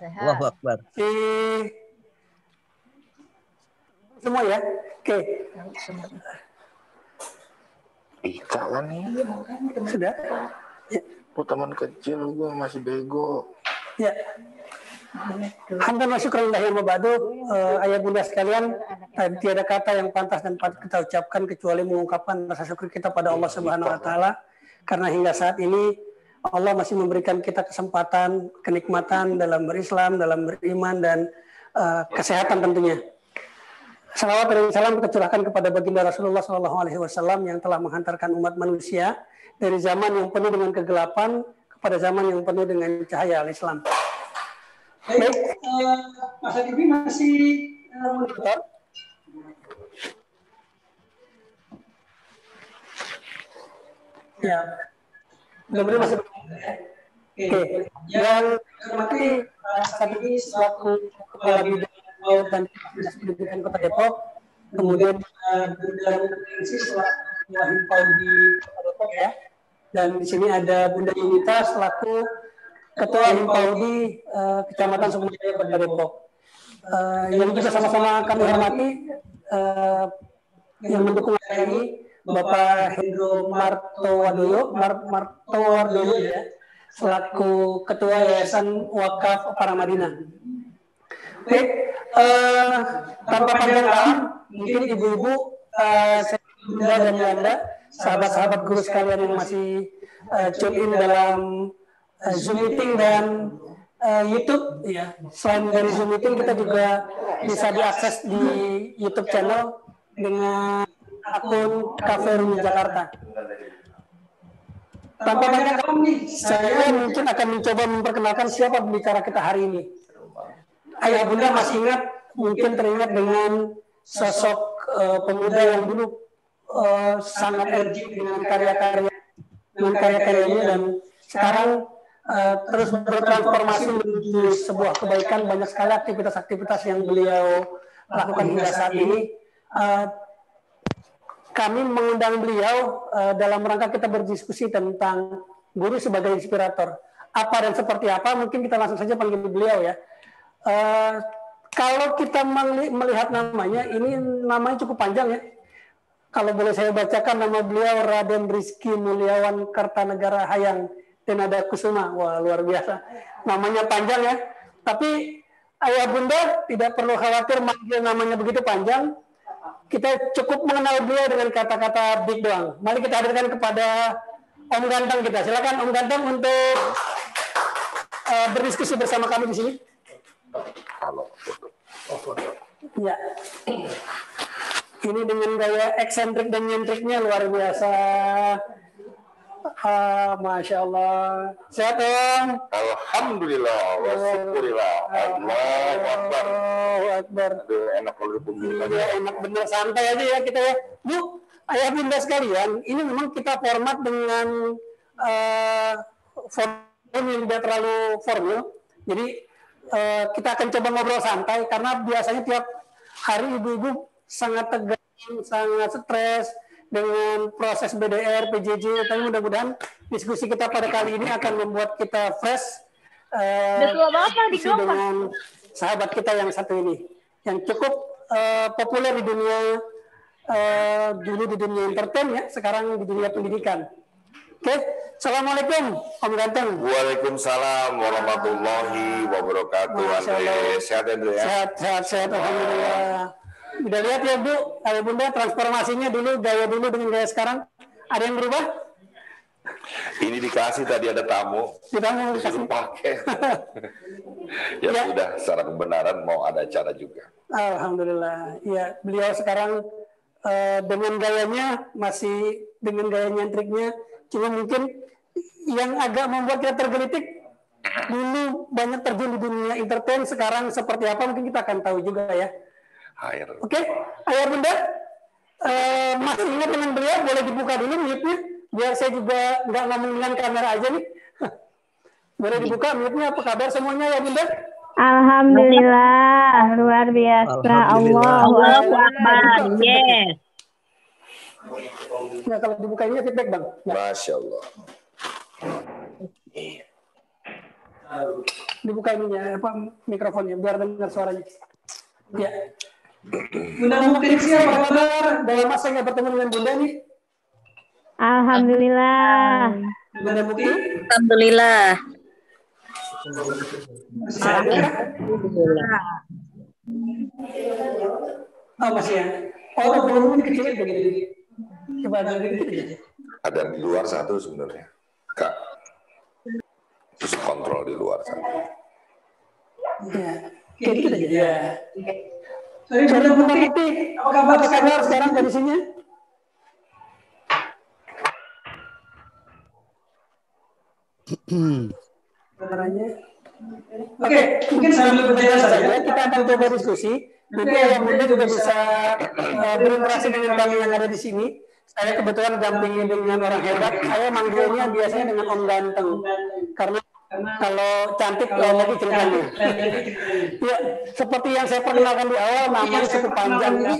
Sehat. Allahu Akbar. Si semua ya. Oke. Ih, kawan nih. Sudah. Ya. Oh, teman kecil gue masih bego. Ya. Hamdan wa syukran yang mabadu uh, ayah bunda sekalian uh, tiada kata yang pantas dan patut kita ucapkan kecuali mengungkapkan rasa syukur kita pada Allah Subhanahu wa taala karena hingga saat ini Allah masih memberikan kita kesempatan, kenikmatan dalam berislam, dalam beriman dan uh, kesehatan tentunya. Salawat dan salam kita kepada baginda Rasulullah Shallallahu Alaihi Wasallam yang telah menghantarkan umat manusia dari zaman yang penuh dengan kegelapan kepada zaman yang penuh dengan cahaya al-Islam. Baik, uh, Mas Adibi masih uh, monitor. Ya, mudah-mudahan masih Oke, okay. yang hormati Mas Adibi selaku kepala bidang dan Pendidikan Kota Depok, kemudian uh, Bunda Nancy selaku Wahid di Kota Depok ya, dan di sini ada Bunda Yunita selaku Ketua Himpaudi uh, Kecamatan Sumberjaya Kota Depok. Uh, yang juga sama-sama kami hormati uh, yang mendukung hari ini Bapak Hendro Martowadoyo, Mar Martowadoyo ya, selaku Ketua Yayasan Wakaf Paramadina. Baik, uh, tanpa panjang mungkin ibu-ibu, uh, saya Bunda dan Yanda, sahabat-sahabat guru sekalian yang masih uh, tune in dalam uh, Zoom meeting dan uh, YouTube ya. Selain dari Zoom meeting kita juga bisa diakses di YouTube channel dengan akun Cafe Rumi Jakarta. Tanpa banyak kami, saya mungkin akan mencoba memperkenalkan siapa pembicara kita hari ini. Ayah bunda masih ingat, mungkin teringat dengan sosok uh, pemuda yang dulu uh, sangat energik dengan karya-karya dengan karya-karyanya dan sekarang uh, terus bertransformasi menuju sebuah kebaikan banyak sekali aktivitas-aktivitas yang beliau lakukan hingga saat ini. Uh, kami mengundang beliau uh, dalam rangka kita berdiskusi tentang guru sebagai inspirator. Apa dan seperti apa? Mungkin kita langsung saja panggil beliau ya. Uh, kalau kita melihat namanya, ini namanya cukup panjang ya. Kalau boleh saya bacakan nama beliau Raden Rizky Mulyawan Kartanegara Hayang Tenada Kusuma. Wah, luar biasa. Namanya panjang ya. Tapi ayah bunda tidak perlu khawatir manggil namanya begitu panjang. Kita cukup mengenal beliau dengan kata-kata big doang. Mari kita hadirkan kepada Om Ganteng kita. Silakan Om Ganteng untuk uh, berdiskusi bersama kami di sini. Halo. Ya ini dengan gaya eksentrik dan nyentriknya luar biasa. Ah, Masya Allah. Sehat Om? Alhamdulillah. Alhamdulillah. Allahu Akbar. Allahu Akbar. Aduh, enak kalau Iya, ya, enak bener. Santai aja ya kita ya. Bu, ayah bunda sekalian, ini memang kita format dengan uh, form yang tidak terlalu formal. Jadi uh, kita akan coba ngobrol santai karena biasanya tiap hari ibu-ibu sangat tegang, sangat stres, dengan proses BDR, PJJ, tapi mudah-mudahan diskusi kita pada kali ini akan membuat kita fresh uh, dengan sahabat kita yang satu ini, yang cukup uh, populer di dunia uh, dulu di dunia entertain ya, sekarang di dunia pendidikan. Oke, okay. Assalamualaikum Om Ganteng. Waalaikumsalam warahmatullahi wabarakatuh. Andre, sehat Andre ya? Sehat, sehat, sehat. Alhamdulillah. Udah lihat ya Bu, ayah bunda transformasinya dulu gaya dulu dengan gaya sekarang. Ada yang berubah? Ini dikasih tadi ada tamu. Tamu dikasih pakai. ya, ya sudah, secara kebenaran mau ada acara juga. Alhamdulillah. Ya, beliau sekarang uh, dengan gayanya masih dengan gaya nyantriknya, cuma mungkin yang agak membuat kita tergelitik dulu banyak terjun di dunia entertain sekarang seperti apa mungkin kita akan tahu juga ya air. Oke, okay. ayah bunda, uh, masih ingat dengan beliau, boleh dibuka dulu mute-nya, biar saya juga nggak ngomong dengan kamera aja nih. boleh dibuka mute-nya, apa kabar semuanya ya bunda? Alhamdulillah, luar biasa. Allahu Akbar. Yes. Ya, kalau dibuka ini feedback bang. Ya. Masya Allah. Dibuka ininya apa mikrofonnya biar dengar suaranya. Ya. Bunda Mukti apa kabar? Dalam masa nggak bertemu dengan Bunda nih. Alhamdulillah. Bunda Mukti. Alhamdulillah. Sehat ya? Oh masih ya. Oh belum kecil begini. Coba ada aja. Ada di luar satu sebenarnya. Kak. Terus kontrol di luar satu. Ya. Kayak dikit aja. Ya. Sorry, Bunda. Mukti, apa kabar sekarang kondisinya? Suaranya. Oke, mungkin sambil berjalan saja. saja kita akan coba diskusi. Nanti yang Bunda juga bisa uh, berinteraksi dengan kami yang ada di sini. Saya kebetulan dampingi dengan orang hebat. Saya manggilnya biasanya dengan Om Ganteng. Karena kalau cantik lain lagi ceritanya. Ya, seperti yang saya perkenalkan di awal, namanya cukup panjang. Ini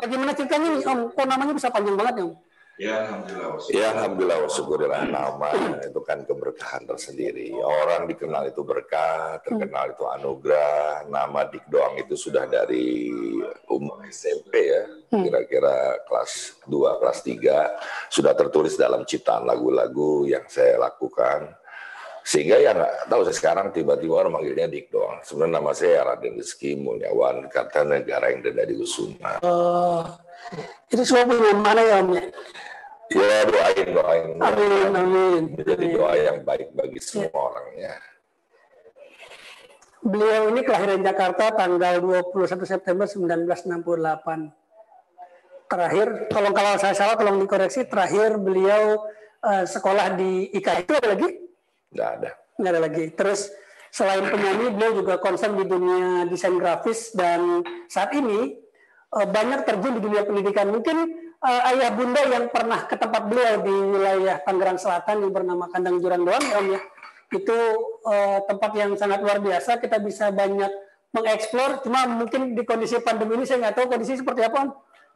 bagaimana ceritanya nih Om? Kok namanya bisa panjang banget ya Om? Ya Alhamdulillah wa syukurillah nama itu kan keberkahan tersendiri. Orang dikenal itu berkah, terkenal itu anugerah. Nama Dik Doang itu sudah dari umur SMP ya, kira-kira kelas 2, kelas 3 sudah tertulis dalam ciptaan lagu-lagu yang saya lakukan. Sehingga ya nggak tahu saya sekarang tiba-tiba orang manggilnya Dik Doang. Sebenarnya nama saya Raden Rizky Mulyawan, kata negara yang dari Kusuma. Oh, itu semua punya mana ya Om? ya? Ya doain doain. Amin, amin. Menjadi doa yang baik bagi semua orangnya. Beliau ini kelahiran Jakarta tanggal 21 September 1968. Terakhir, tolong kalau saya salah tolong dikoreksi, terakhir beliau eh, sekolah di IKA itu ada lagi? Nggak ada. Nggak ada lagi. Terus selain penyanyi, beliau juga concern di dunia desain grafis dan saat ini eh, banyak terjun di dunia pendidikan. Mungkin eh, ayah bunda yang pernah ke tempat beliau di wilayah Tangerang Selatan yang bernama Kandang Jurang Doang ya Om ya. Itu eh, tempat yang sangat luar biasa. Kita bisa banyak mengeksplor. Cuma mungkin di kondisi pandemi ini saya nggak tahu kondisi seperti apa Om.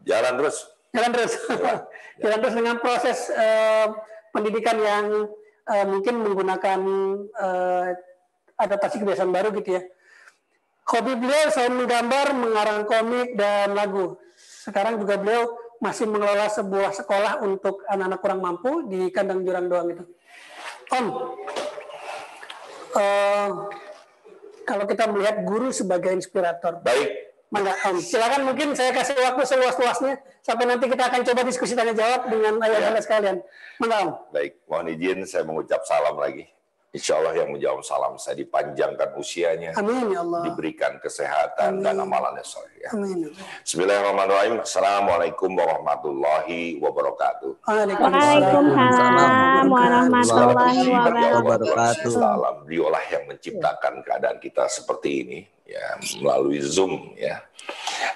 Jalan terus. Jalan terus. Jalan terus dengan proses eh, pendidikan yang eh, mungkin menggunakan eh, adaptasi kebiasaan baru gitu ya. Hobi beliau selain menggambar, mengarang komik dan lagu. Sekarang juga beliau masih mengelola sebuah sekolah untuk anak-anak kurang mampu di kandang jurang doang itu. Om, eh, kalau kita melihat guru sebagai inspirator, Baik. Mangga, Om. Silakan mungkin saya kasih waktu seluas-luasnya sampai nanti kita akan coba diskusi tanya jawab dengan ayah bunda sekalian. Mangga, Om. Baik. Mohon izin saya mengucap salam lagi. Insya Allah yang menjawab salam saya dipanjangkan usianya, Amin ya Allah. diberikan kesehatan dan amalannya soleh. Ya. Amin. Bismillahirrahmanirrahim. Assalamualaikum warahmatullahi wabarakatuh. Waalaikumsalam warahmatullahi wabarakatuh. Salam. Diolah yang menciptakan keadaan kita seperti ini ya melalui Zoom ya.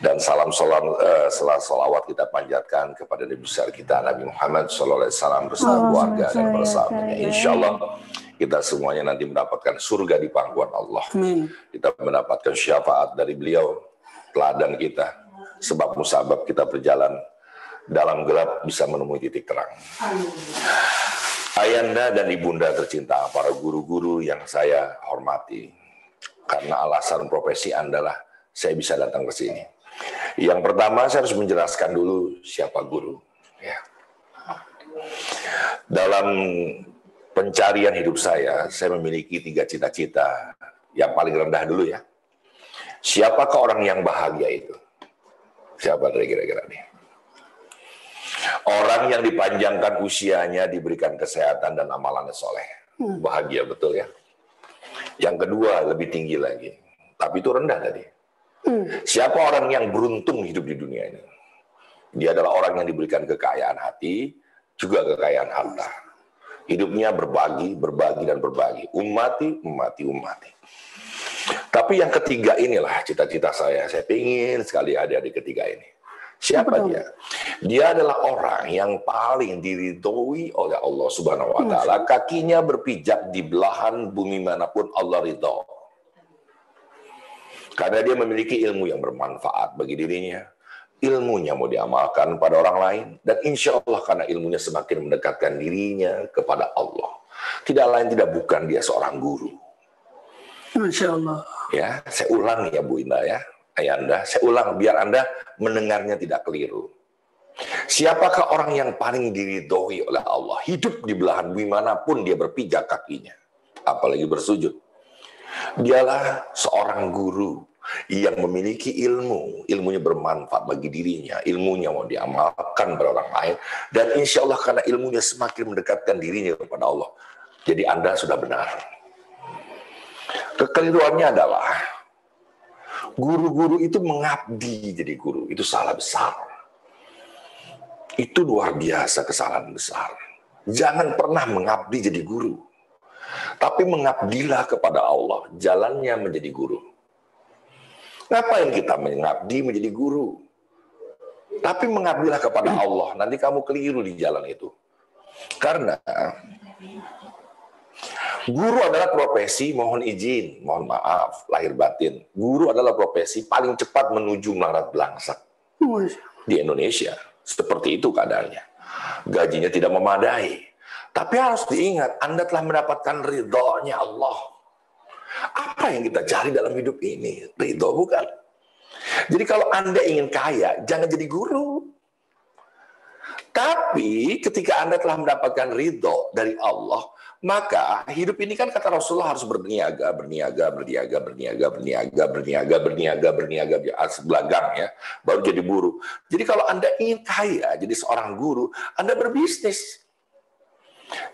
Dan salam salam salam salawat kita panjatkan kepada Nabi besar kita Nabi Muhammad SAW bersama keluarga dan bersamanya. Insya Allah kita semuanya nanti mendapatkan surga di pangkuan Allah. Amin. Kita mendapatkan syafaat dari beliau, teladan kita. Sebab musabab kita berjalan dalam gelap bisa menemui titik terang. Ayanda dan ibunda tercinta, para guru-guru yang saya hormati. Karena alasan profesi Anda lah saya bisa datang ke sini. Yang pertama saya harus menjelaskan dulu siapa guru. Ya. Dalam pencarian hidup saya, saya memiliki tiga cita-cita. Yang paling rendah dulu ya. Siapakah orang yang bahagia itu? Siapa dari kira-kira nih? Orang yang dipanjangkan usianya, diberikan kesehatan dan amalannya soleh. Bahagia betul ya. Yang kedua lebih tinggi lagi. Tapi itu rendah tadi. Siapa orang yang beruntung hidup di dunia ini? Dia adalah orang yang diberikan kekayaan hati, juga kekayaan harta. Hidupnya berbagi, berbagi, dan berbagi. Umati, umati, umati. Tapi yang ketiga inilah cita-cita saya. Saya ingin sekali ada di ketiga ini. Siapa dia? Dia adalah orang yang paling diridhoi oleh Allah Subhanahu wa taala. Kakinya berpijak di belahan bumi mana pun Allah ridho. Karena dia memiliki ilmu yang bermanfaat bagi dirinya. Ilmunya mau diamalkan pada orang lain. Dan insya Allah karena ilmunya semakin mendekatkan dirinya kepada Allah. Tidak lain tidak bukan dia seorang guru. Masya Allah. Ya, saya ulang ya Bu Indah ya, ayah Anda. Saya ulang biar Anda mendengarnya tidak keliru. Siapakah orang yang paling diridhoi oleh Allah? Hidup di belahan bumi mana pun dia berpijak kakinya. Apalagi bersujud. Dialah seorang guru yang memiliki ilmu, ilmunya bermanfaat bagi dirinya, ilmunya mau diamalkan pada orang lain, dan insya Allah karena ilmunya semakin mendekatkan dirinya kepada Allah. Jadi Anda sudah benar. Kekeliruannya adalah guru-guru itu mengabdi jadi guru, itu salah besar. Itu luar biasa kesalahan besar. Jangan pernah mengabdi jadi guru. Tapi mengabdilah kepada Allah, jalannya menjadi guru. Ngapain kita mengabdi menjadi guru? Tapi mengabdilah kepada Allah. Nanti kamu keliru di jalan itu. Karena guru adalah profesi, mohon izin, mohon maaf, lahir batin. Guru adalah profesi paling cepat menuju melarat belangsak di Indonesia. Seperti itu keadaannya. Gajinya tidak memadai. Tapi harus diingat, Anda telah mendapatkan ridhonya Allah. Apa yang kita cari dalam hidup ini? Ridho bukan? Jadi kalau Anda ingin kaya, jangan jadi guru. Tapi ketika Anda telah mendapatkan ridho dari Allah, maka hidup ini kan kata Rasulullah harus berniaga, berniaga, berniaga, berniaga, berniaga, berniaga, berniaga, berniaga, belakang ya, baru jadi buruh. Jadi kalau Anda ingin kaya, jadi seorang guru, Anda berbisnis.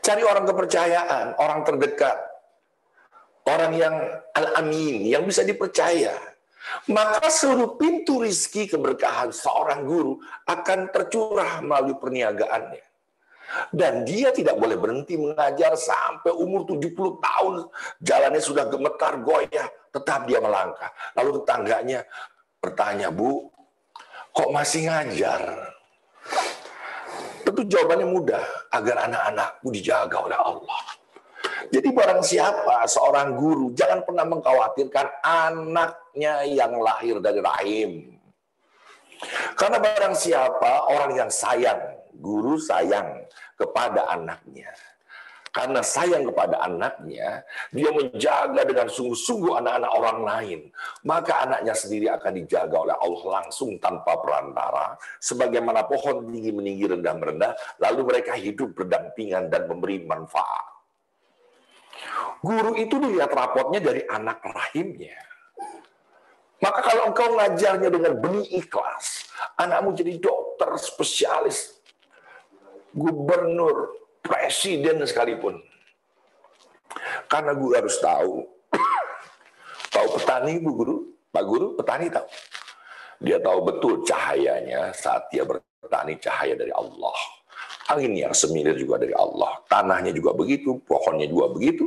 Cari orang kepercayaan, orang terdekat, orang yang al-amin, yang bisa dipercaya. Maka seluruh pintu rizki keberkahan seorang guru akan tercurah melalui perniagaannya. Dan dia tidak boleh berhenti mengajar sampai umur 70 tahun. Jalannya sudah gemetar, goyah. Tetap dia melangkah. Lalu tetangganya bertanya, Bu, kok masih ngajar? Tentu jawabannya mudah, agar anak-anakku dijaga oleh Allah. Jadi barang siapa seorang guru, jangan pernah mengkhawatirkan anaknya yang lahir dari rahim. Karena barang siapa orang yang sayang, guru sayang kepada anaknya. Karena sayang kepada anaknya, dia menjaga dengan sungguh-sungguh anak-anak orang lain. Maka anaknya sendiri akan dijaga oleh Allah langsung tanpa perantara. Sebagaimana pohon tinggi meninggi rendah merendah, lalu mereka hidup berdampingan dan memberi manfaat. Guru itu dilihat rapotnya dari anak rahimnya. Maka kalau engkau ngajarnya dengan benih ikhlas, anakmu jadi dokter spesialis, gubernur, presiden sekalipun. Karena guru harus tahu. tahu petani, Bu Guru? Pak Guru, petani tahu. Dia tahu betul cahayanya saat dia bertani cahaya dari Allah. Angin yang semilir juga dari Allah. Tanahnya juga begitu, pohonnya juga begitu.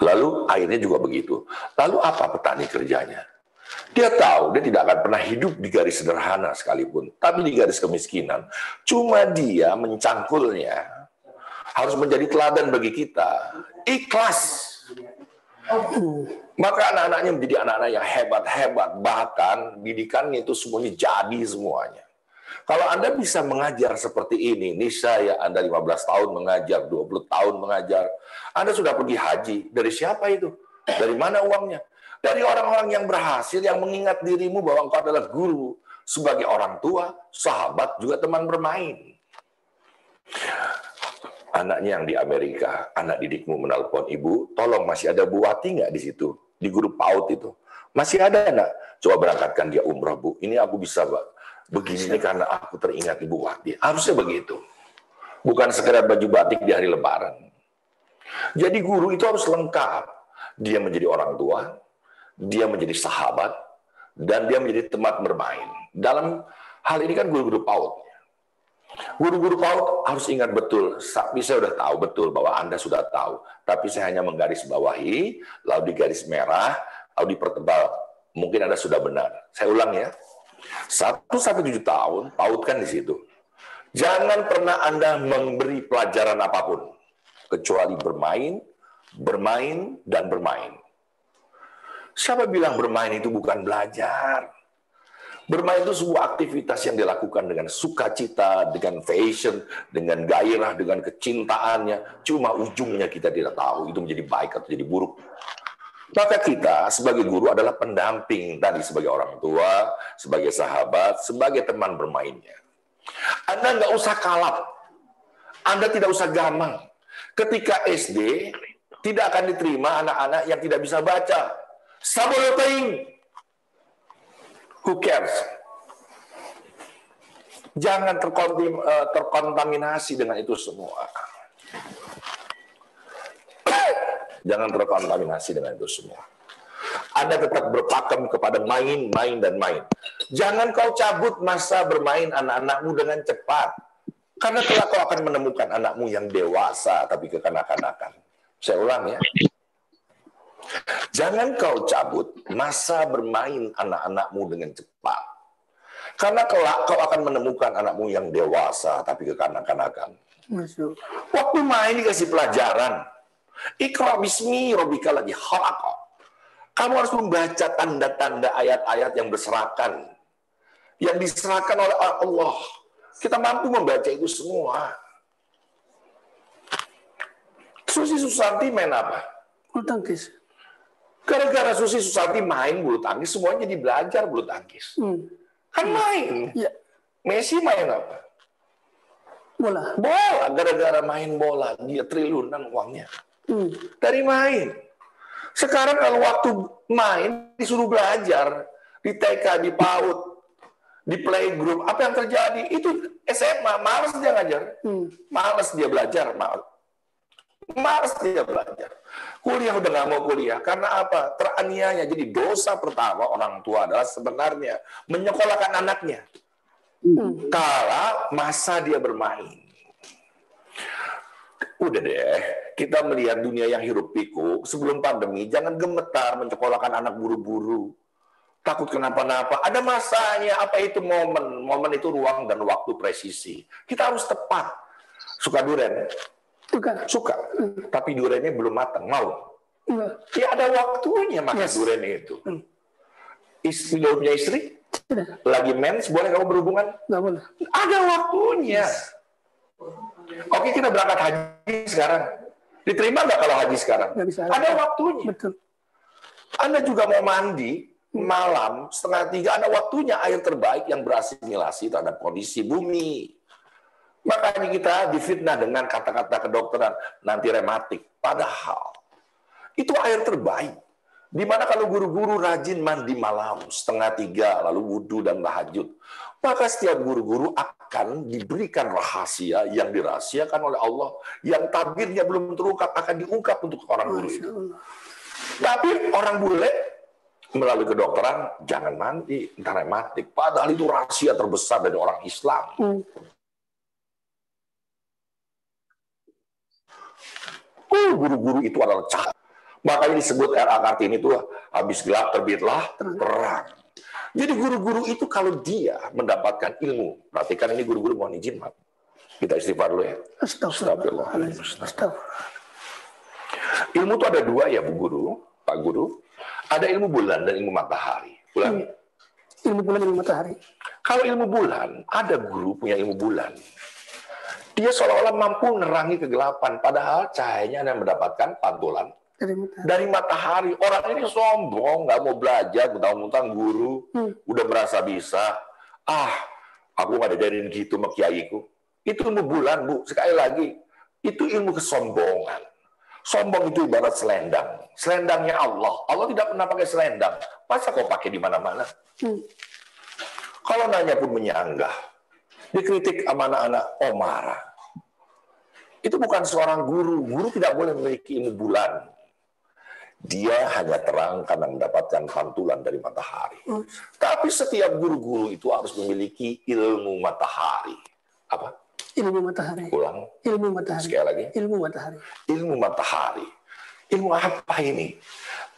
Lalu airnya juga begitu. Lalu apa petani kerjanya? Dia tahu dia tidak akan pernah hidup di garis sederhana sekalipun, tapi di garis kemiskinan. Cuma dia mencangkulnya harus menjadi teladan bagi kita. Ikhlas. Maka anak-anaknya menjadi anak-anak yang hebat-hebat. Bahkan didikannya itu semuanya jadi semuanya. Kalau Anda bisa mengajar seperti ini, niscaya Anda 15 tahun mengajar, 20 tahun mengajar, Anda sudah pergi haji. Dari siapa itu? Dari mana uangnya? Dari orang-orang yang berhasil, yang mengingat dirimu bahwa engkau adalah guru. Sebagai orang tua, sahabat, juga teman bermain. Anaknya yang di Amerika, anak didikmu menelpon, Ibu, tolong masih ada Bu Wati nggak di situ? Di grup PAUD itu. Masih ada enggak? Coba berangkatkan dia umrah, Bu. Ini aku bisa, Pak begini karena aku teringat Ibu Wati. Harusnya begitu. Bukan sekedar baju batik di hari lebaran. Jadi guru itu harus lengkap. Dia menjadi orang tua, dia menjadi sahabat, dan dia menjadi teman bermain. Dalam hal ini kan guru-guru PAUD. Guru-guru PAUD harus ingat betul, tapi saya sudah tahu betul bahwa Anda sudah tahu. Tapi saya hanya menggaris bawahi, lalu di garis merah, lalu dipertebal. Mungkin Anda sudah benar. Saya ulang ya. Satu sampai tujuh tahun, pautkan di situ. Jangan pernah Anda memberi pelajaran apa pun, kecuali bermain, bermain, dan bermain. Siapa bilang bermain itu bukan belajar? Bermain itu sebuah aktivitas yang dilakukan dengan sukacita, dengan fashion, dengan gairah, dengan kecintaannya. Cuma ujungnya kita tidak tahu itu menjadi baik atau jadi buruk. Maka kita sebagai guru adalah pendamping tadi sebagai orang tua, sebagai sahabat, sebagai teman bermainnya. Anda nggak usah kalap. Anda tidak usah gamang. Ketika SD, tidak akan diterima anak-anak yang tidak bisa baca. Saboloting. Who cares? Jangan eh, terkontaminasi dengan itu semua. Jangan terkontaminasi dengan itu semua. Anda tetap berpakem kepada main, main, dan main. Jangan kau cabut masa bermain anak-anakmu dengan cepat. Karena kelak kau akan menemukan anakmu yang dewasa tapi kekanak-kanakan. Saya ulang ya. Jangan kau cabut masa bermain anak-anakmu dengan cepat. Karena kelak kau akan menemukan anakmu yang dewasa tapi kekanak-kanakan. Waktu main dikasih pelajaran. Ikra bismi robika lagi khalaqa. Kamu harus membaca tanda-tanda ayat-ayat yang berserakan. Yang diserahkan oleh Allah. Kita mampu membaca itu semua. Susi Susanti main apa? Bulu tangkis. Gara-gara Susi Susanti main bulu tangkis, semuanya jadi belajar bulu tangkis. Hmm. Kan main. Ya. Messi main apa? Bola. Bola. Gara-gara main bola, dia triliunan uangnya. Dari main. Sekarang kalau waktu main disuruh belajar di TK, di PAUD, di playgroup, apa yang terjadi? Itu SMA, males dia ngajar. Hmm. Males dia belajar, males. Males dia belajar. Kuliah udah nggak mau kuliah. Karena apa? Teraniaya. Jadi dosa pertama orang tua adalah sebenarnya menyekolahkan anaknya. Hmm. Kala masa dia bermain. Udah deh, kita melihat dunia yang hirup pikuk sebelum pandemi, jangan gemetar mencekolahkan anak buru-buru. Takut kenapa-napa. Ada masanya, apa itu momen? Momen itu ruang dan waktu presisi. Kita harus tepat. Suka duren? Suka. Suka. Hmm. Tapi durennya belum matang. Mau? Enggak. Ya ada waktunya makan yes. duren itu. Hmm. Istri, punya istri? Lagi mens, boleh kamu berhubungan? Enggak boleh. Ada waktunya. Yes. Oke kita berangkat haji sekarang. Diterima nggak kalau haji sekarang? Bisa. Ada waktunya. Betul. Anda juga mau mandi malam setengah tiga ada waktunya air terbaik yang berasimilasi terhadap kondisi bumi. Makanya kita difitnah dengan kata-kata kedokteran nanti rematik. Padahal itu air terbaik. Di mana kalau guru-guru rajin mandi malam setengah tiga lalu wudhu dan tahajud, maka setiap guru-guru akan diberikan rahasia yang dirahasiakan oleh Allah yang tabirnya belum terungkap akan diungkap untuk orang guru itu. Tapi orang bule melalui kedokteran jangan mandi, entar rematik. Padahal itu rahasia terbesar dari orang Islam. Hmm. Oh, guru-guru itu adalah cahaya. Makanya disebut RA Kartini itu habis gelap terbitlah terang. Jadi guru-guru itu kalau dia mendapatkan ilmu, perhatikan ini guru-guru mohon izin, maaf. Kita istighfar dulu ya. Astagfirullah. Ilmu itu ada dua ya Bu Guru, Pak Guru. Ada ilmu bulan dan ilmu matahari. Bulan. Hmm. Ilmu bulan, ilmu matahari. Kalau ilmu bulan, ada guru punya ilmu bulan. Dia seolah-olah mampu menerangi kegelapan, padahal cahayanya yang mendapatkan pantulan dari matahari. Dari matahari. Orang ini sombong, nggak mau belajar, mentang-mentang guru, hmm. udah merasa bisa. Ah, aku nggak diajarin gitu sama kiaiku. Itu ilmu bulan, Bu. Sekali lagi, itu ilmu kesombongan. Sombong itu ibarat selendang. Selendangnya Allah. Allah tidak pernah pakai selendang. Masa kau pakai di mana-mana? Hmm. Kalau nanya pun menyanggah. Dikritik sama anak-anak, oh marah. Itu bukan seorang guru. Guru tidak boleh memiliki ilmu bulan. Dia hanya terang karena mendapatkan pantulan dari matahari. Hmm. Tapi setiap guru-guru itu harus memiliki ilmu matahari. Apa? Ilmu matahari. Ulang. Ilmu matahari. Sekali lagi. Ilmu matahari. Ilmu matahari. Ilmu apa ini?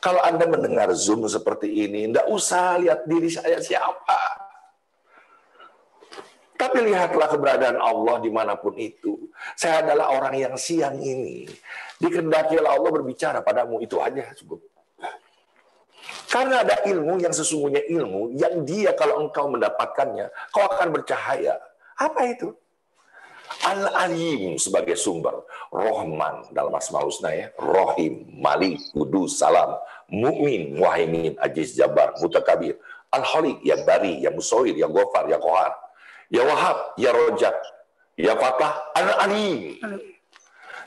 Kalau Anda mendengar Zoom seperti ini, tidak usah lihat diri saya siapa. Tapi lihatlah keberadaan Allah di mana pun itu. Saya adalah orang yang siang ini Dikendaki oleh Allah berbicara padamu itu aja cukup. Karena ada ilmu yang sesungguhnya ilmu yang dia kalau engkau mendapatkannya, kau akan bercahaya. Apa itu? Al-Alim sebagai sumber. Rohman dalam Asmaul Husna ya. Rohim, Malik, Kudus, Salam, Mukmin, Muhaimin, Aziz, Jabar, Mutakabir. Al-Khaliq, ya Bari, ya Musawir, ya Gofar, ya Kohar. Ya Wahab, ya Rojak, ya Fatah, Al-Alim.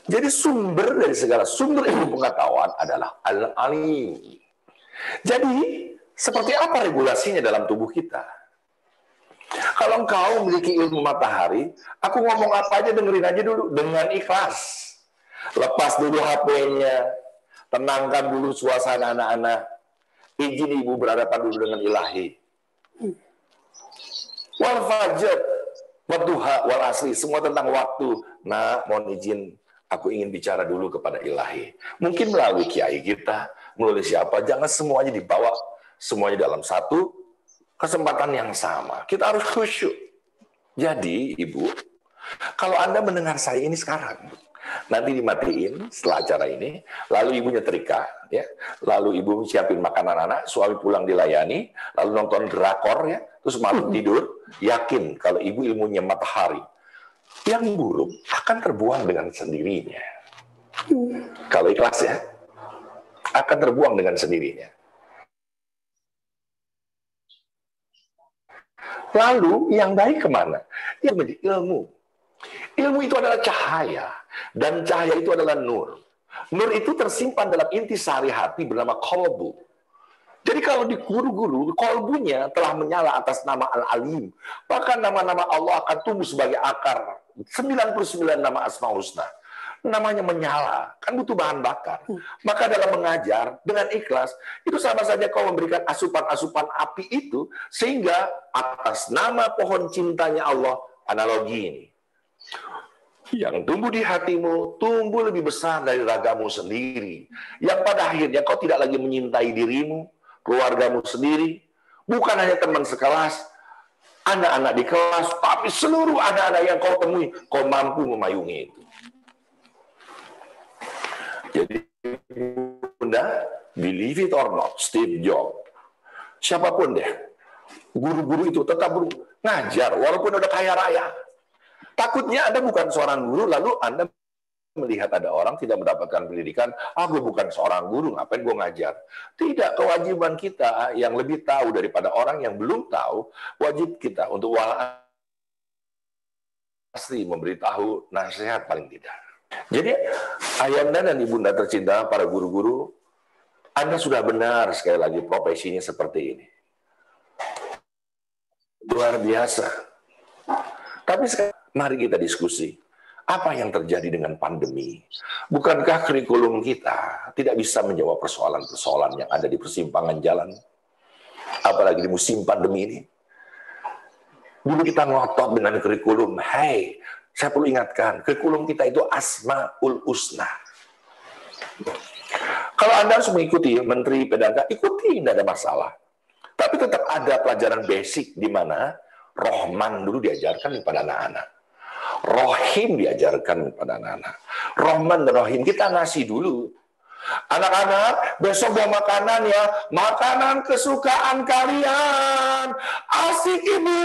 Jadi sumber dari segala sumber ilmu pengetahuan adalah Al-Alim. Jadi, seperti apa regulasinya dalam tubuh kita? Kalau engkau memiliki ilmu matahari, aku ngomong apa aja dengerin aja dulu dengan ikhlas. Lepas dulu HP-nya, tenangkan dulu suasana anak-anak. Izin ibu berhadapan dulu dengan ilahi. Wal fajr, wadduha, wal asri, semua tentang waktu. Nah, mohon izin, aku ingin bicara dulu kepada ilahi. Mungkin melalui kiai kita, melalui siapa, jangan semuanya dibawa semuanya dalam satu kesempatan yang sama. Kita harus khusyuk. Jadi, Ibu, kalau Anda mendengar saya ini sekarang, nanti dimatiin setelah acara ini, lalu ibu nyetrika, ya, lalu ibu siapin makanan anak, suami pulang dilayani, lalu nonton drakor, ya, terus malam tidur, yakin kalau ibu ilmunya matahari, yang buruk akan terbuang dengan sendirinya. Kalau ikhlas ya, akan terbuang dengan sendirinya. Lalu yang baik ke mana? Yang menjadi ilmu. Ilmu itu adalah cahaya. Dan cahaya itu adalah nur. Nur itu tersimpan dalam inti sehari hati bernama kolbu. Jadi kalau di guru-guru, kolbunya telah menyala atas nama Al-Alim. Maka nama-nama Allah akan tumbuh sebagai akar. 99 nama Asma Husna namanya menyala, kan butuh bahan bakar. Maka dalam mengajar dengan ikhlas, itu sama saja kau memberikan asupan-asupan api itu sehingga atas nama pohon cintanya Allah, analogi ini. Yang tumbuh di hatimu tumbuh lebih besar dari ragamu sendiri. Yang pada akhirnya kau tidak lagi menyintai dirimu, keluargamu sendiri, bukan hanya teman sekelas, anak-anak di kelas, tapi seluruh anak-anak yang kau temui, kau mampu memayungi itu. Jadi Bunda, believe it or not, Steve Jobs, siapa pun deh, guru-guru itu tetap guru, ngajar, walaupun udah kaya raya. Takutnya Anda bukan seorang guru, lalu Anda melihat ada orang tidak mendapatkan pendidikan, ah gue bukan seorang guru, ngapain gue ngajar. Tidak, kewajiban kita yang lebih tahu daripada orang yang belum tahu, wajib kita untuk asli memberitahu nasihat paling tidak. Jadi Ayanda dan Ibunda tercinta para guru-guru, Anda sudah benar sekali lagi profesinya seperti ini. Luar biasa. Tapi sekarang mari kita diskusi. Apa yang terjadi dengan pandemi? Bukankah kurikulum kita tidak bisa menjawab persoalan-persoalan yang ada di persimpangan jalan? Apalagi di musim pandemi ini. Dulu kita ngotot dengan kurikulum, hey, saya perlu ingatkan, kurikulum kita itu Asmaul Husna. Kalau Anda harus mengikuti Menteri PDK, ikuti, tidak ada masalah. Tapi tetap ada pelajaran basic di mana Rohman dulu diajarkan kepada anak-anak. Rohim diajarkan kepada anak-anak. Rohman dan Rohim kita ngasih dulu Anak-anak, besok bawa makanan ya. Makanan kesukaan kalian. Asik ibu.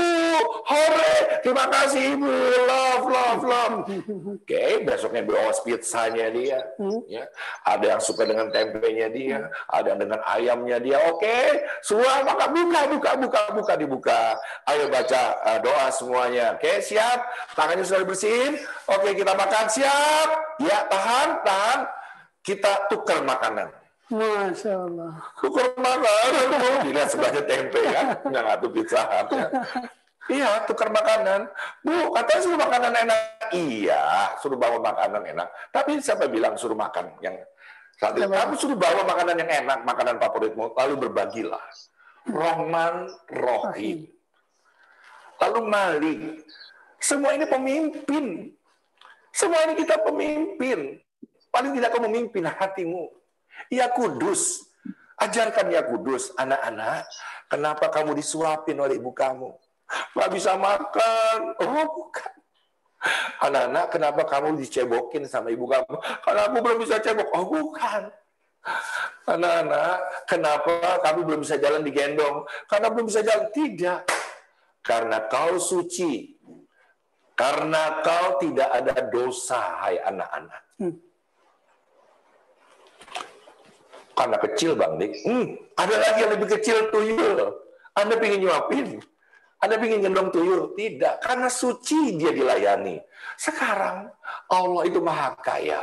Hore. Terima kasih ibu. Love, love, love. Oke, okay, besoknya bawa pizzanya dia. Ya. Ada yang suka dengan tempenya dia. Ada yang dengan ayamnya dia. Oke, okay. semua maka buka, buka, buka, buka, dibuka. Ayo baca uh, doa semuanya. Oke, okay, siap? Tangannya sudah dibersihin. Oke, okay, kita makan. Siap? Ya, tahan, tahan kita tukar makanan. Masya Allah. Tukar makanan. Dilihat sebelahnya tempe ya. Nggak tuh pizza hut ya. Iya, tukar makanan. Bu, katanya suruh makanan enak. Iya, suruh bawa makanan enak. Tapi siapa bilang suruh makan yang satu? Kamu suruh bawa makanan yang enak, makanan favoritmu, lalu berbagilah. Rohman, Rohim. Lalu Malik. Semua ini pemimpin. Semua ini kita pemimpin. Paling tidak kau memimpin hatimu. Ya kudus. Ajarkan ya kudus. Anak-anak, kenapa kamu disuapin oleh ibu kamu? Gak bisa makan. Oh bukan. Anak-anak, kenapa kamu dicebokin sama ibu kamu? Karena aku belum bisa cebok. Oh bukan. Anak-anak, kenapa kamu belum bisa jalan digendong? Karena belum bisa jalan. Tidak. Karena kau suci. Karena kau tidak ada dosa, hai anak-anak. Hmm. Karena kecil Bang Dik. Hmm, ada lagi yang lebih kecil tuyul. Anda ingin nyuapin. Anda ingin gendong tuyul? Tidak, karena suci dia dilayani. Sekarang Allah itu maha kaya.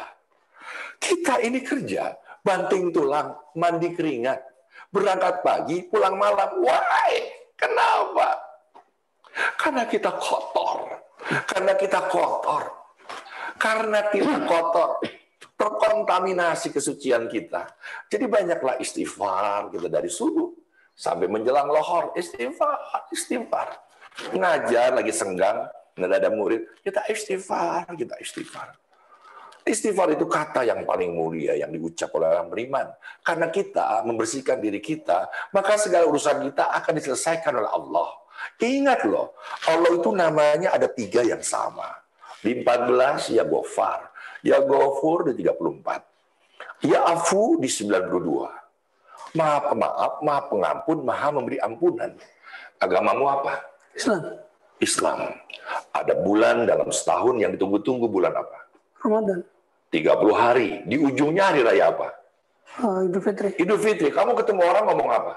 Kita ini kerja, banting tulang, mandi keringat, berangkat pagi, pulang malam. Why? Kenapa? Karena kita kotor. Karena kita kotor. Karena kita kotor terkontaminasi kesucian kita. Jadi banyaklah istighfar kita dari subuh sampai menjelang lohor istighfar, istighfar. Ngajar lagi senggang, nggak ada murid, kita istighfar, kita istighfar. Istighfar itu kata yang paling mulia yang diucap oleh orang beriman. Karena kita membersihkan diri kita, maka segala urusan kita akan diselesaikan oleh Allah. Ingat loh, Allah itu namanya ada tiga yang sama. Di 14 ya Gofar, Ya Gofur di 34. Ya Afu di 92. Maha pemaaf, maha pengampun, maha memberi ampunan. Agamamu apa? Islam. Islam. Ada bulan dalam setahun yang ditunggu-tunggu bulan apa? Ramadan. 30 hari. Di ujungnya hari raya apa? Uh, Idul Fitri. Idul Fitri. Kamu ketemu orang ngomong apa?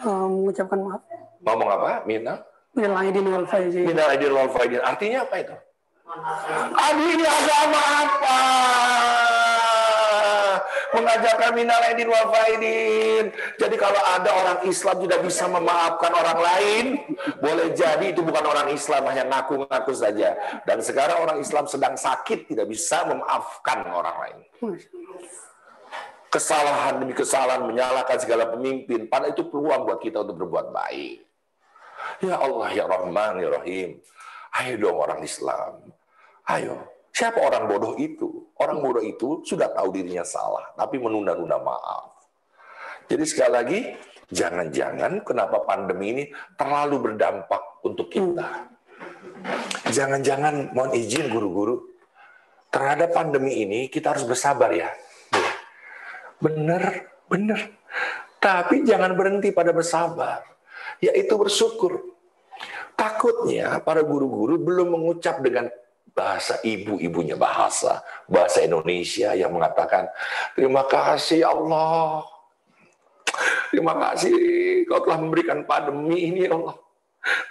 Uh, mengucapkan maaf. Ngomong apa? Mina? Minal aidin wal faizin. Mina aidin wal faizin. Artinya apa itu? Aduh ini agama apa? Mengajarkan minal aidin wal faidin. Jadi kalau ada orang Islam tidak bisa memaafkan orang lain, boleh jadi itu bukan orang Islam, hanya ngaku-ngaku saja. Dan sekarang orang Islam sedang sakit, tidak bisa memaafkan orang lain. Kesalahan demi kesalahan, menyalahkan segala pemimpin. Padahal itu peluang buat kita untuk berbuat baik. Ya Allah, ya Rahman, ya Rahim. Ayo dong orang Islam. Ayo, siapa orang bodoh itu? Orang bodoh itu sudah tahu dirinya salah, tapi menunda-nunda maaf. Jadi sekali lagi, jangan-jangan kenapa pandemi ini terlalu berdampak untuk kita. Jangan-jangan, mohon izin guru-guru, terhadap pandemi ini kita harus bersabar ya. Benar, benar. Tapi jangan berhenti pada bersabar, yaitu bersyukur. Takutnya para guru-guru belum mengucap dengan bahasa ibu-ibunya bahasa bahasa Indonesia yang mengatakan terima kasih Allah. Terima kasih kau telah memberikan pandemi ini ya Allah.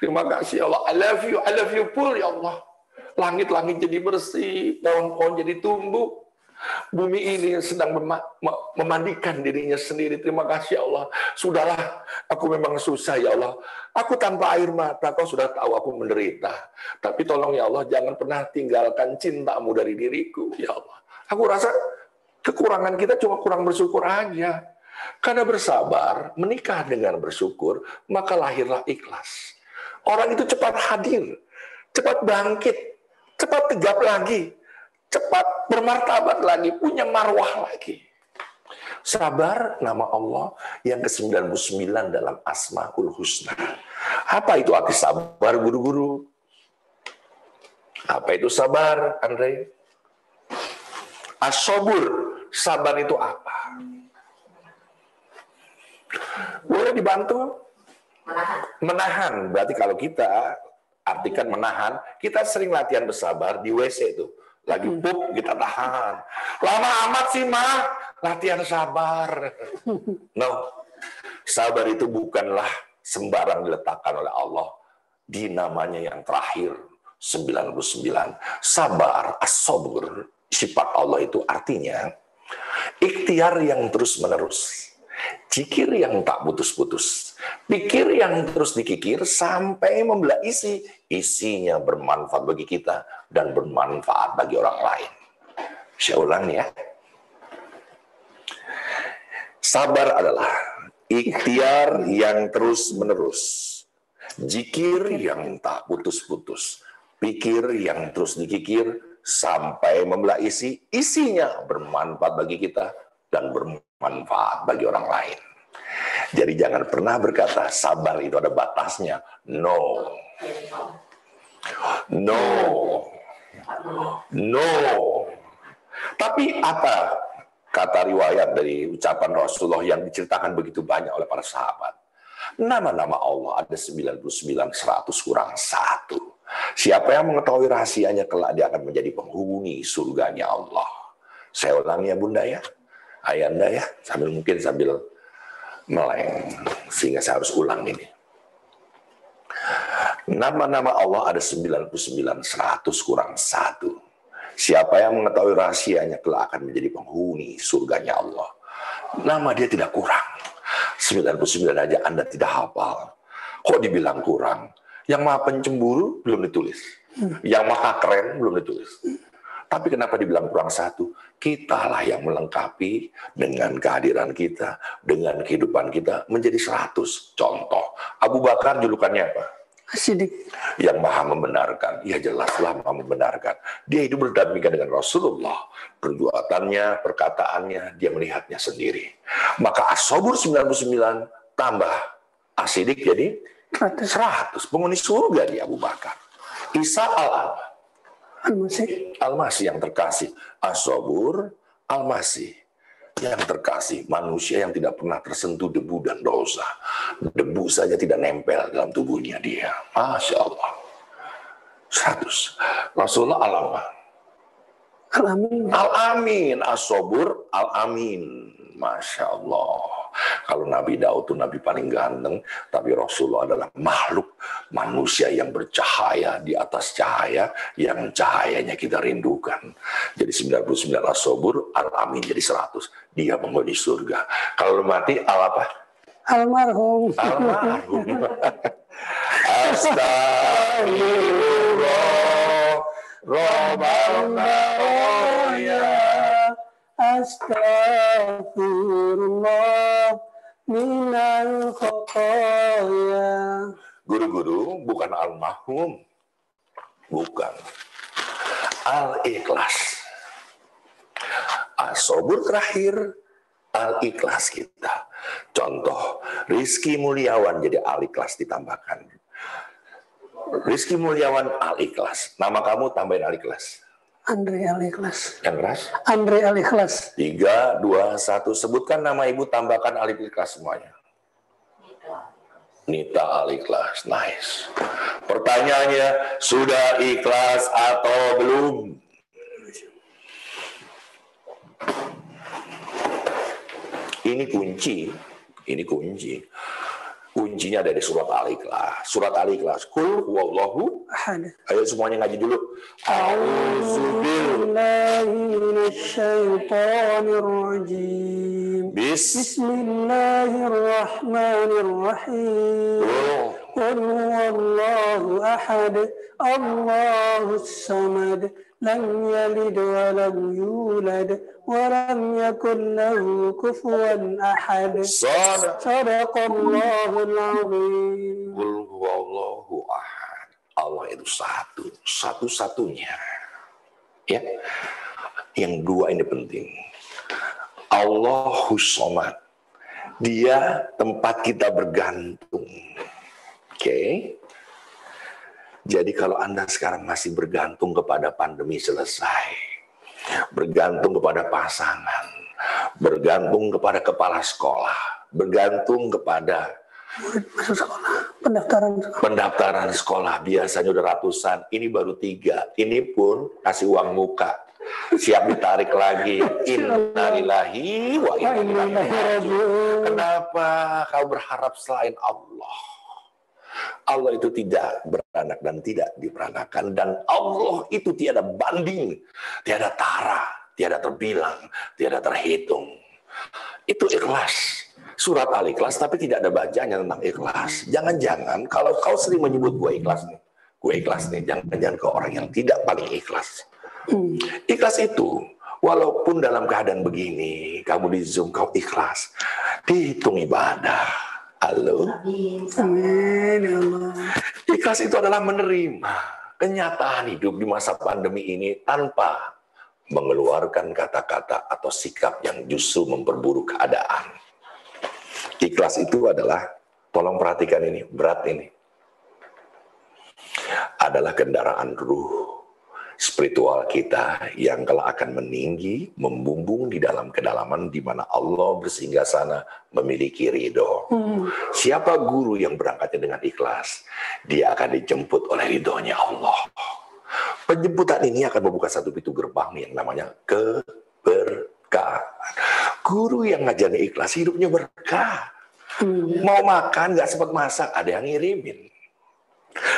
Terima kasih ya Allah. I love you I love you full ya Allah. Langit-langit jadi bersih pohon-pohon jadi tumbuh Bumi ini sedang mem memandikan dirinya sendiri. Terima kasih ya Allah. Sudahlah, aku memang susah ya Allah. Aku tanpa air mata, kau sudah tahu aku menderita. Tapi tolong ya Allah, jangan pernah tinggalkan cintamu dari diriku, ya Allah. Aku rasa kekurangan kita cuma kurang bersyukur aja. Karena bersabar, menikah dengan bersyukur, maka lahirlah ikhlas. Orang itu cepat hadir, cepat bangkit, cepat tegap lagi cepat bermartabat lagi, punya marwah lagi. Sabar nama Allah yang ke-99 dalam Asmaul Husna. Apa itu arti sabar guru-guru? Apa itu sabar, Andre? Asobur, sabar itu apa? Boleh dibantu? Menahan. Menahan. Berarti kalau kita artikan menahan, kita sering latihan bersabar di WC itu lagi pup kita tahan. Lama amat sih mah, latihan sabar. No, sabar itu bukanlah sembarang diletakkan oleh Allah di namanya yang terakhir 99. Sabar, asobur, sifat Allah itu artinya ikhtiar yang terus menerus. Cikir yang tak putus-putus. Pikir yang terus dikikir sampai membelah isi. Isinya bermanfaat bagi kita dan bermanfaat bagi orang lain. Saya ulang ya. Sabar adalah ikhtiar yang terus menerus. Jikir yang tak putus-putus. Pikir yang terus dikikir sampai membelah isi. Isinya bermanfaat bagi kita dan bermanfaat manfaat bagi orang lain. Jadi jangan pernah berkata sabar itu ada batasnya. No. No. No. Tapi apa kata riwayat dari ucapan Rasulullah yang diceritakan begitu banyak oleh para sahabat? Nama-nama Allah ada 99, 100 kurang satu. Siapa yang mengetahui rahasianya kelak dia akan menjadi penghuni surganya Allah. Saya ulangi ya Bunda ya. Ayanda ya, sambil mungkin sambil meleng sehingga saya harus ulang ini. Nama-nama Allah ada 99, 100 kurang satu. Siapa yang mengetahui rahasianya kelak akan menjadi penghuni surganya Allah. Nama dia tidak kurang. 99 aja Anda tidak hafal. Kok dibilang kurang? Yang maha pencemburu belum ditulis. Yang maha keren belum ditulis. Tapi kenapa dibilang kurang satu? Kitalah yang melengkapi dengan kehadiran kita, dengan kehidupan kita menjadi seratus. Contoh, Abu Bakar julukannya apa? Sidik. Yang maha membenarkan. Ya jelaslah maha membenarkan. Dia hidup berdampingan dengan Rasulullah. Perbuatannya, perkataannya, dia melihatnya sendiri. Maka Asobur 99 tambah Asidik jadi 100. Penghuni surga dia Abu Bakar. Isa al Al-Masih. Al-Masih yang terkasih. Asobur Al-Masih yang terkasih. Manusia yang tidak pernah tersentuh debu dan dosa. Debu saja tidak nempel dalam tubuhnya dia. Masya Allah. 100. Rasulullah al Al-Amin. Al-Amin. Asobur Al-Amin. Masya Allah. Kalau Nabi Daud itu Nabi paling ganteng, tapi Rasulullah adalah makhluk manusia yang bercahaya di atas cahaya, yang cahayanya kita rindukan. Jadi 99 asobur, Al-Amin jadi 100. Dia menghuni surga. Kalau mati, Al apa? Almarhum. Almarhum. Astagfirullah. Robbal Astagfirullah minal khotoya. Guru-guru bukan almarhum. Bukan. Al-ikhlas. Asobur terakhir, al-ikhlas kita. Contoh, Rizky Mulyawan jadi al-ikhlas ditambahkan. Rizky Mulyawan al-ikhlas. Nama kamu tambahin al-ikhlas. Andre Al-Ikhlas. Yang keras? Andre Al-Ikhlas. Tiga, dua, satu. Sebutkan nama ibu, tambahkan al-ikhlas semuanya. Nita al-ikhlas. Nice. Pertanyaannya, sudah ikhlas atau belum? Ini kunci. Ini kunci kuncinya dari surat Al-Ikhlas. Surat Al-Ikhlas. Kul huwallahu ahad. Ayo semuanya ngaji dulu. A'udzubillahi Bis. Bismillahirrahmanirrahim. Oh. Kul huwallahu ahad. Allahus samad. لم يلد ولم يولد ولم يكن له كفوا أحد Sada. صدق الله العظيم Kul huwallahu ahad. Allah itu satu, satu-satunya. Ya. Yang dua ini penting. Allahu somad. Dia tempat kita bergantung. Oke. Jadi kalau Anda sekarang masih bergantung kepada pandemi selesai, bergantung kepada pasangan, bergantung kepada kepala sekolah, bergantung kepada sekolah pendaftaran sekolah. pendaftaran sekolah biasanya udah ratusan, ini baru tiga. Ini pun kasih uang muka, siap ditarik lagi. Innalillahi wa inna. Kenapa kau berharap selain Allah? Allah itu tidak beranak dan tidak diperanakan dan Allah itu tiada banding, tiada tara, tiada terbilang, tiada terhitung. Itu ikhlas. Surat Al-Ikhlas tapi tidak ada bacanya tentang ikhlas. Jangan-jangan kalau kau sering menyebut gue ikhlas nih, gue ikhlas nih, jangan-jangan ke orang yang tidak paling ikhlas. Ikhlas itu walaupun dalam keadaan begini, kamu di Zoom kau ikhlas, dihitung ibadah. Halo? Amin ya Allah. Ikhlas itu adalah menerima kenyataan hidup di masa pandemi ini tanpa mengeluarkan kata-kata atau sikap yang justru memperburuk keadaan. Ikhlas itu adalah, tolong perhatikan ini, berat ini. Adalah kendaraan ruh spiritual kita yang kelak akan meninggi, membumbung di dalam kedalaman di mana Allah bersinggah sana memiliki ridho. Siapa guru yang berangkatnya dengan ikhlas, dia akan dijemput oleh ridhonya Allah. Penjemputan ini akan membuka satu pintu gerbang yang namanya keberkahan. Guru yang ngajarnya ikhlas, hidupnya berkah. Mau makan, nggak sempat masak, ada yang ngirimin.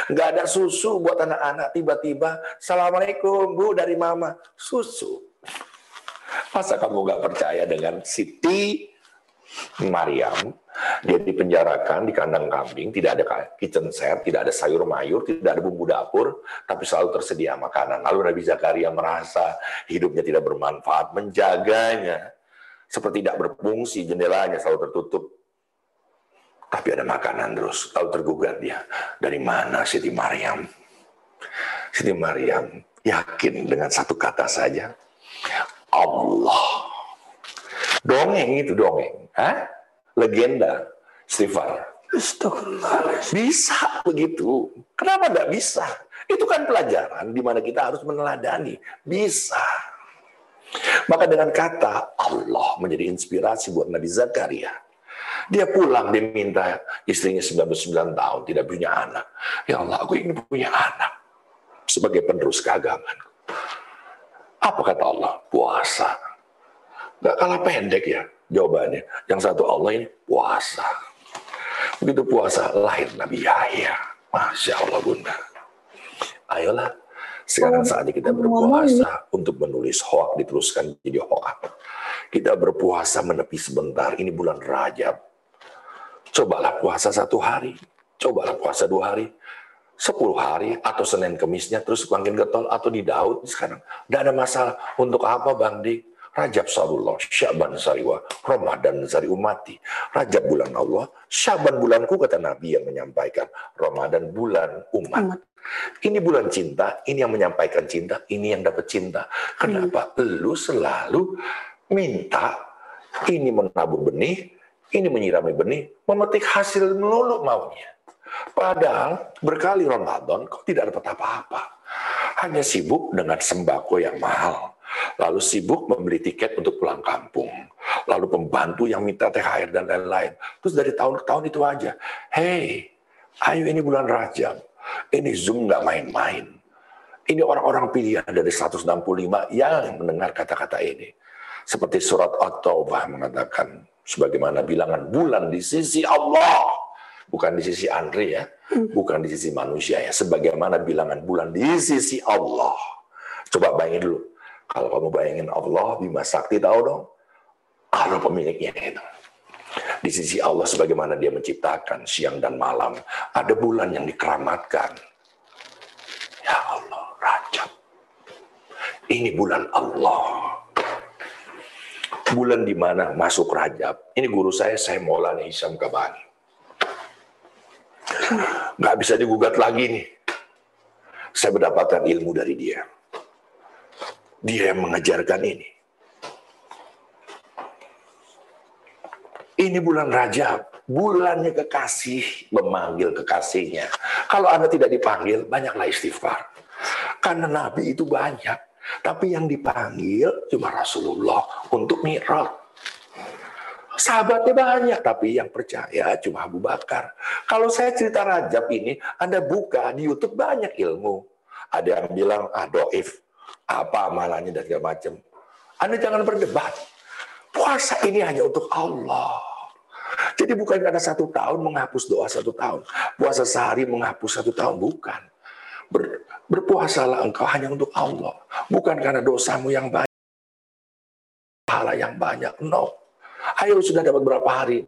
Nggak ada susu buat anak-anak, tiba-tiba, Assalamualaikum, Bu, dari Mama. Susu. Masa kamu nggak percaya dengan Siti Maryam? Dia dipenjarakan di kandang kambing, tidak ada kitchen set, tidak ada sayur mayur, tidak ada bumbu dapur, tapi selalu tersedia makanan. Lalu Nabi Zakaria merasa hidupnya tidak bermanfaat, menjaganya. Seperti tidak berfungsi, jendelanya selalu tertutup. Tapi ada makanan terus, lalu tergugat dia. Dari mana Siti Maryam? Siti Maryam yakin dengan satu kata saja, Allah. Dongeng itu dongeng. Hah? Legenda. Stefan. Bisa begitu. Kenapa nggak bisa? Itu kan pelajaran di mana kita harus meneladani. Bisa. Maka dengan kata Allah menjadi inspirasi buat Nabi Zakaria. Dia pulang, dia minta istrinya 99 tahun, tidak punya anak. Ya Allah, aku ingin punya anak. Sebagai penerus keagamaan. Apa kata Allah? Puasa. Gak kalah pendek ya jawabannya. Yang satu Allah ini puasa. Begitu puasa, lahir Nabi Yahya. Masya Allah bunda. Ayolah, sekarang saatnya kita berpuasa untuk menulis hoak diteruskan jadi hoak. Kita berpuasa menepi sebentar. Ini bulan Rajab. Cobalah puasa satu hari. Cobalah puasa dua hari. Sepuluh hari atau Senin Kemisnya terus makin getol atau di Daud sekarang. Tidak ada masalah. Untuk apa Bang Dik? Rajab Sarullah, Syaban Sariwa, Ramadan Sari Umati. Rajab bulan Allah, Syaban bulanku kata Nabi yang menyampaikan. Ramadan bulan umat. Ini bulan cinta, ini yang menyampaikan cinta, ini yang dapat cinta. Kenapa? Hmm. Lu selalu minta, ini menabur benih, ini menyirami benih, memetik hasil melulu maunya. Padahal berkali Ramadan kok tidak dapat apa-apa. Hanya sibuk dengan sembako yang mahal lalu sibuk membeli tiket untuk pulang kampung, lalu pembantu yang minta THR dan lain-lain. Terus dari tahun ke tahun itu aja, hey, ayo ini bulan Rajab, ini Zoom nggak main-main. Ini orang-orang pilihan dari 165 yang mendengar kata-kata ini. Seperti surat At-Taubah mengatakan, sebagaimana bilangan bulan di sisi Allah, bukan di sisi Andre ya, bukan di sisi manusia ya, sebagaimana bilangan bulan di sisi Allah. Coba bayangin dulu, kalau kamu bayangin Allah, Bima Sakti tahu dong? Allah pemiliknya itu. Di sisi Allah sebagaimana dia menciptakan siang dan malam. Ada bulan yang dikeramatkan. Ya Allah, Rajab. Ini bulan Allah. Bulan di mana masuk Rajab. Ini guru saya, saya Maulana Hisam Kabani. Nggak bisa digugat lagi nih. Saya mendapatkan ilmu dari dia. Dia yang mengajarkan ini. Ini bulan Rajab, bulannya kekasih memanggil kekasihnya. Kalau Anda tidak dipanggil, banyaklah istighfar. Karena Nabi itu banyak, tapi yang dipanggil cuma Rasulullah untuk mi'raj. Sahabatnya banyak, tapi yang percaya cuma Abu Bakar. Kalau saya cerita Rajab ini, Anda buka di YouTube banyak ilmu. Ada yang bilang, ah doif apa amalannya dan segala macam. Anda jangan berdebat. Puasa ini hanya untuk Allah. Jadi bukan karena satu tahun menghapus doa satu tahun. Puasa sehari menghapus satu tahun. Bukan. Ber, berpuasalah engkau hanya untuk Allah. Bukan karena dosamu yang banyak. Pahala yang banyak. No. Ayo sudah dapat berapa hari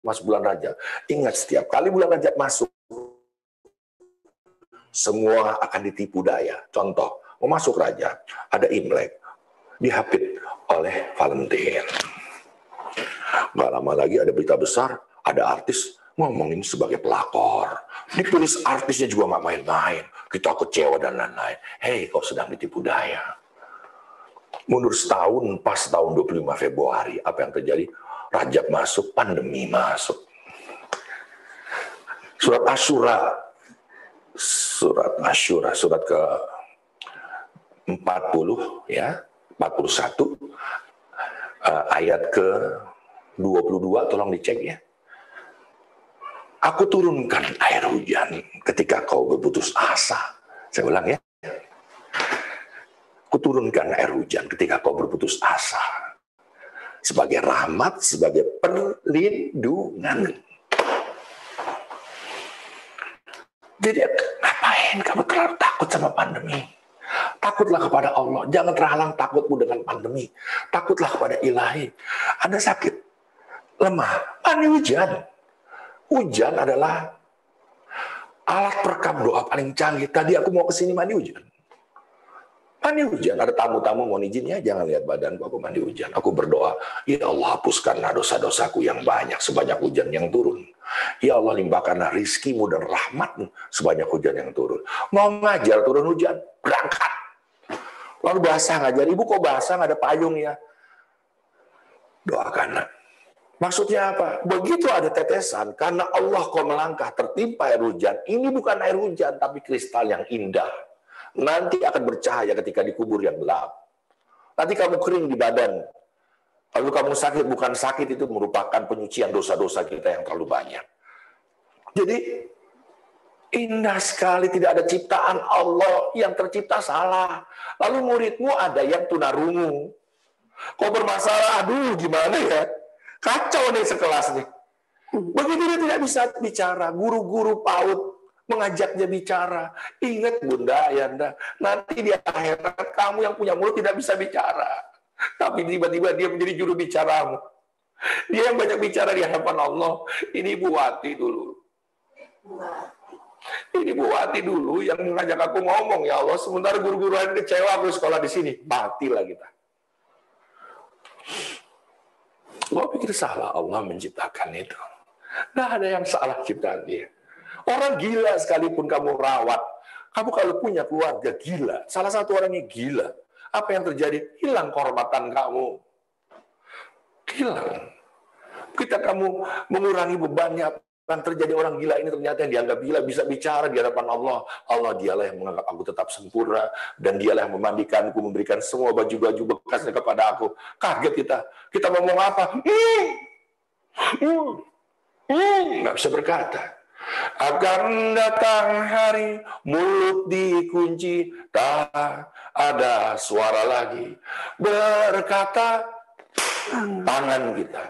masuk bulan Rajab. Ingat setiap kali bulan Rajab masuk. Semua akan ditipu daya. Contoh, mau masuk raja, ada Imlek, dihapit oleh Valentine. Gak lama lagi ada berita besar, ada artis ngomongin sebagai pelakor. Ditulis artisnya juga gak main-main. Kita kecewa dan lain-lain. Hei, kau sedang ditipu daya. Mundur setahun, pas tahun 25 Februari, apa yang terjadi? Rajab masuk, pandemi masuk. Surat Asyura, surat Asyura, surat ke 40 ya, 41 uh, ayat ke 22 tolong dicek ya. Aku turunkan air hujan ketika kau berputus asa. Saya ulang ya. Aku turunkan air hujan ketika kau berputus asa. Sebagai rahmat, sebagai perlindungan. Jadi ngapain kamu terlalu takut sama pandemi? Takutlah kepada Allah. Jangan terhalang takutmu dengan pandemi. Takutlah kepada ilahi. Anda sakit, lemah, mandi hujan. Hujan adalah alat perekam doa paling canggih. Tadi aku mau ke sini mandi hujan. Mandi hujan, ada tamu-tamu mau izin ya, jangan lihat badanku, aku mandi hujan. Aku berdoa, ya Allah hapuskanlah dosa-dosaku yang banyak sebanyak hujan yang turun. Ya Allah limpahkanlah rizkimu dan rahmatmu sebanyak hujan yang turun. Mau ngajar turun hujan, berangkat. Lalu basah ngajar, ibu kok basah nggak ada payung ya? Doakan. Maksudnya apa? Begitu ada tetesan, karena Allah kau melangkah tertimpa air hujan. Ini bukan air hujan, tapi kristal yang indah nanti akan bercahaya ketika dikubur yang gelap. Nanti kamu kering di badan. Lalu kamu sakit, bukan sakit itu merupakan penyucian dosa-dosa kita yang terlalu banyak. Jadi indah sekali tidak ada ciptaan Allah yang tercipta salah. Lalu muridmu ada yang tunarungu. Kau bermasalah, aduh gimana ya? Kacau nih sekelas nih. Begitu dia tidak bisa bicara, guru-guru PAUD mengajaknya bicara. Ingat Bunda Ayanda, nanti di akhirat kamu yang punya mulut tidak bisa bicara. Tapi tiba-tiba dia menjadi juru bicaramu. Dia yang banyak bicara di hadapan Allah. Ini Bu Wati dulu. Ini Bu Wati dulu yang mengajak aku ngomong, ya Allah, sementara guru-guru lain kecewa aku sekolah di sini. Matilah kita. Gua pikir salah Allah menciptakan itu. Nggak ada yang salah ciptaan dia. Orang gila sekalipun kamu rawat. Kamu kalau punya keluarga gila, salah satu orangnya gila. Apa yang terjadi? Hilang kehormatan kamu. Hilang. Kita kamu mengurangi bebannya, akan terjadi orang gila ini ternyata yang dianggap gila bisa bicara di hadapan Allah. Allah dialah yang menganggap aku tetap sempurna dan dialah yang memandikanku, memberikan semua baju-baju bekasnya kepada aku. Kaget kita. Kita ngomong apa? Hmm. Hmm. Hmm. Nggak bisa berkata. Akan datang hari mulut dikunci tak ada suara lagi berkata tangan kita.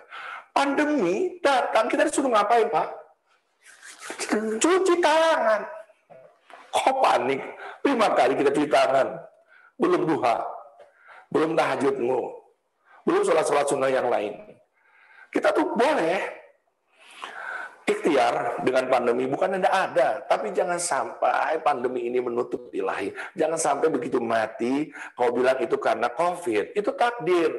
Pandemi datang kita disuruh ngapain pak? Cuci tangan. Kok panik? Lima kali kita cuci tangan. Belum duha. Belum tahajudmu. Belum sholat-sholat sunnah yang lain. Kita tuh boleh ikhtiar dengan pandemi bukan tidak ada, tapi jangan sampai pandemi ini menutup ilahi. Jangan sampai begitu mati kau bilang itu karena COVID, itu takdir.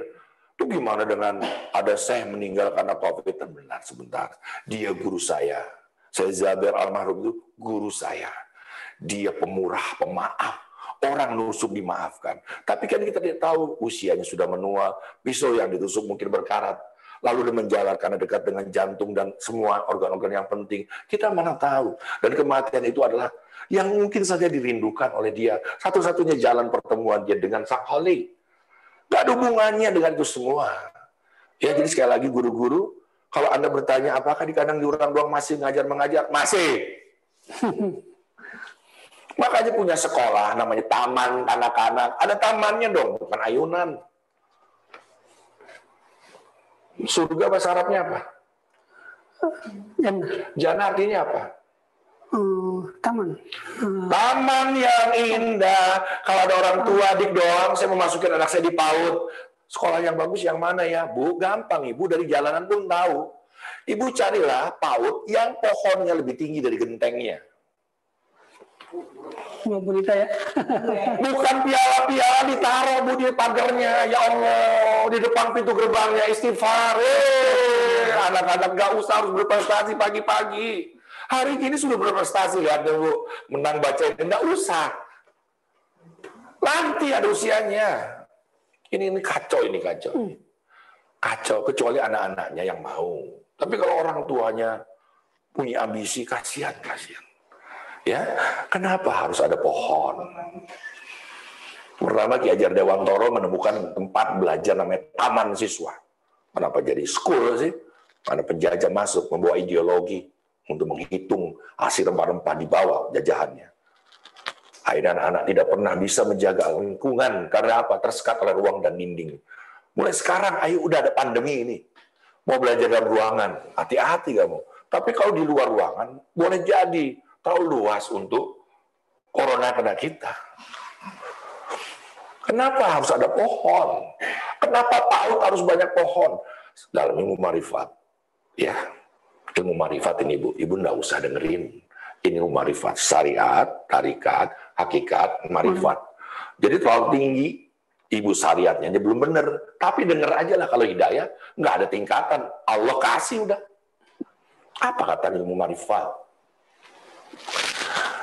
Itu gimana dengan ada saya meninggal karena COVID? Benar sebentar, dia guru saya. Saya Zaber almarhum itu guru saya. Dia pemurah, pemaaf. Orang nusuk dimaafkan. Tapi kan kita tidak tahu usianya sudah menua, pisau yang ditusuk mungkin berkarat lalu dia menjalar karena dekat dengan jantung dan semua organ-organ yang penting. Kita mana tahu. Dan kematian itu adalah yang mungkin saja dirindukan oleh dia. Satu-satunya jalan pertemuan dia dengan sang holy. Gak ada hubungannya dengan itu semua. Ya, jadi sekali lagi guru-guru, kalau Anda bertanya apakah di kandang di orang doang masih ngajar-mengajar? Masih. Makanya punya sekolah namanya taman anak-anak. Ada tamannya dong, bukan ayunan. Surga bahasa Arabnya apa? Jannah. Jannah artinya apa? Uh, taman. Uh, Taman yang indah. Kalau ada orang tua dik doang, saya memasukkan anak saya di PAUD. Sekolah yang bagus yang mana ya? Bu, gampang Ibu dari jalanan pun tahu. Ibu carilah PAUD yang pohonnya lebih tinggi dari gentengnya. Bu Bonita ya. Bukan piala-piala ditaruh bu di pagarnya. Ya Allah, di depan pintu gerbangnya istighfar. Eh, anak-anak gak usah harus berprestasi pagi-pagi. Hari ini sudah berprestasi lihat deh bu, menang baca ini nggak usah. Nanti ada usianya. Ini ini kacau ini kacau. Kacau kecuali anak-anaknya yang mau. Tapi kalau orang tuanya punya ambisi, kasihan kasihan. Ya, kenapa harus ada pohon? Pertama Ki Hajar Dewantoro menemukan tempat belajar namanya taman siswa. Kenapa jadi school sih? Karena penjajah masuk membawa ideologi untuk menghitung hasil rempah-rempah di bawah jajahannya. Akhirnya anak-anak tidak pernah bisa menjaga lingkungan karena apa? Tersekat oleh ruang dan dinding. Mulai sekarang, ayo udah ada pandemi ini. Mau belajar dalam ruangan, hati-hati kamu. Tapi kalau di luar ruangan, boleh jadi terlalu luas untuk corona kena kita. Kenapa harus ada pohon? Kenapa paut harus banyak pohon? Dalam ilmu marifat, ya ilmu marifat ini ibu, ibu nggak usah dengerin. Ini ilmu marifat, syariat, tarikat, hakikat, marifat. Jadi terlalu tinggi, ibu syariatnya aja belum benar. Tapi denger aja lah kalau hidayah, nggak ada tingkatan. Allah kasih udah. Apa kata ilmu marifat?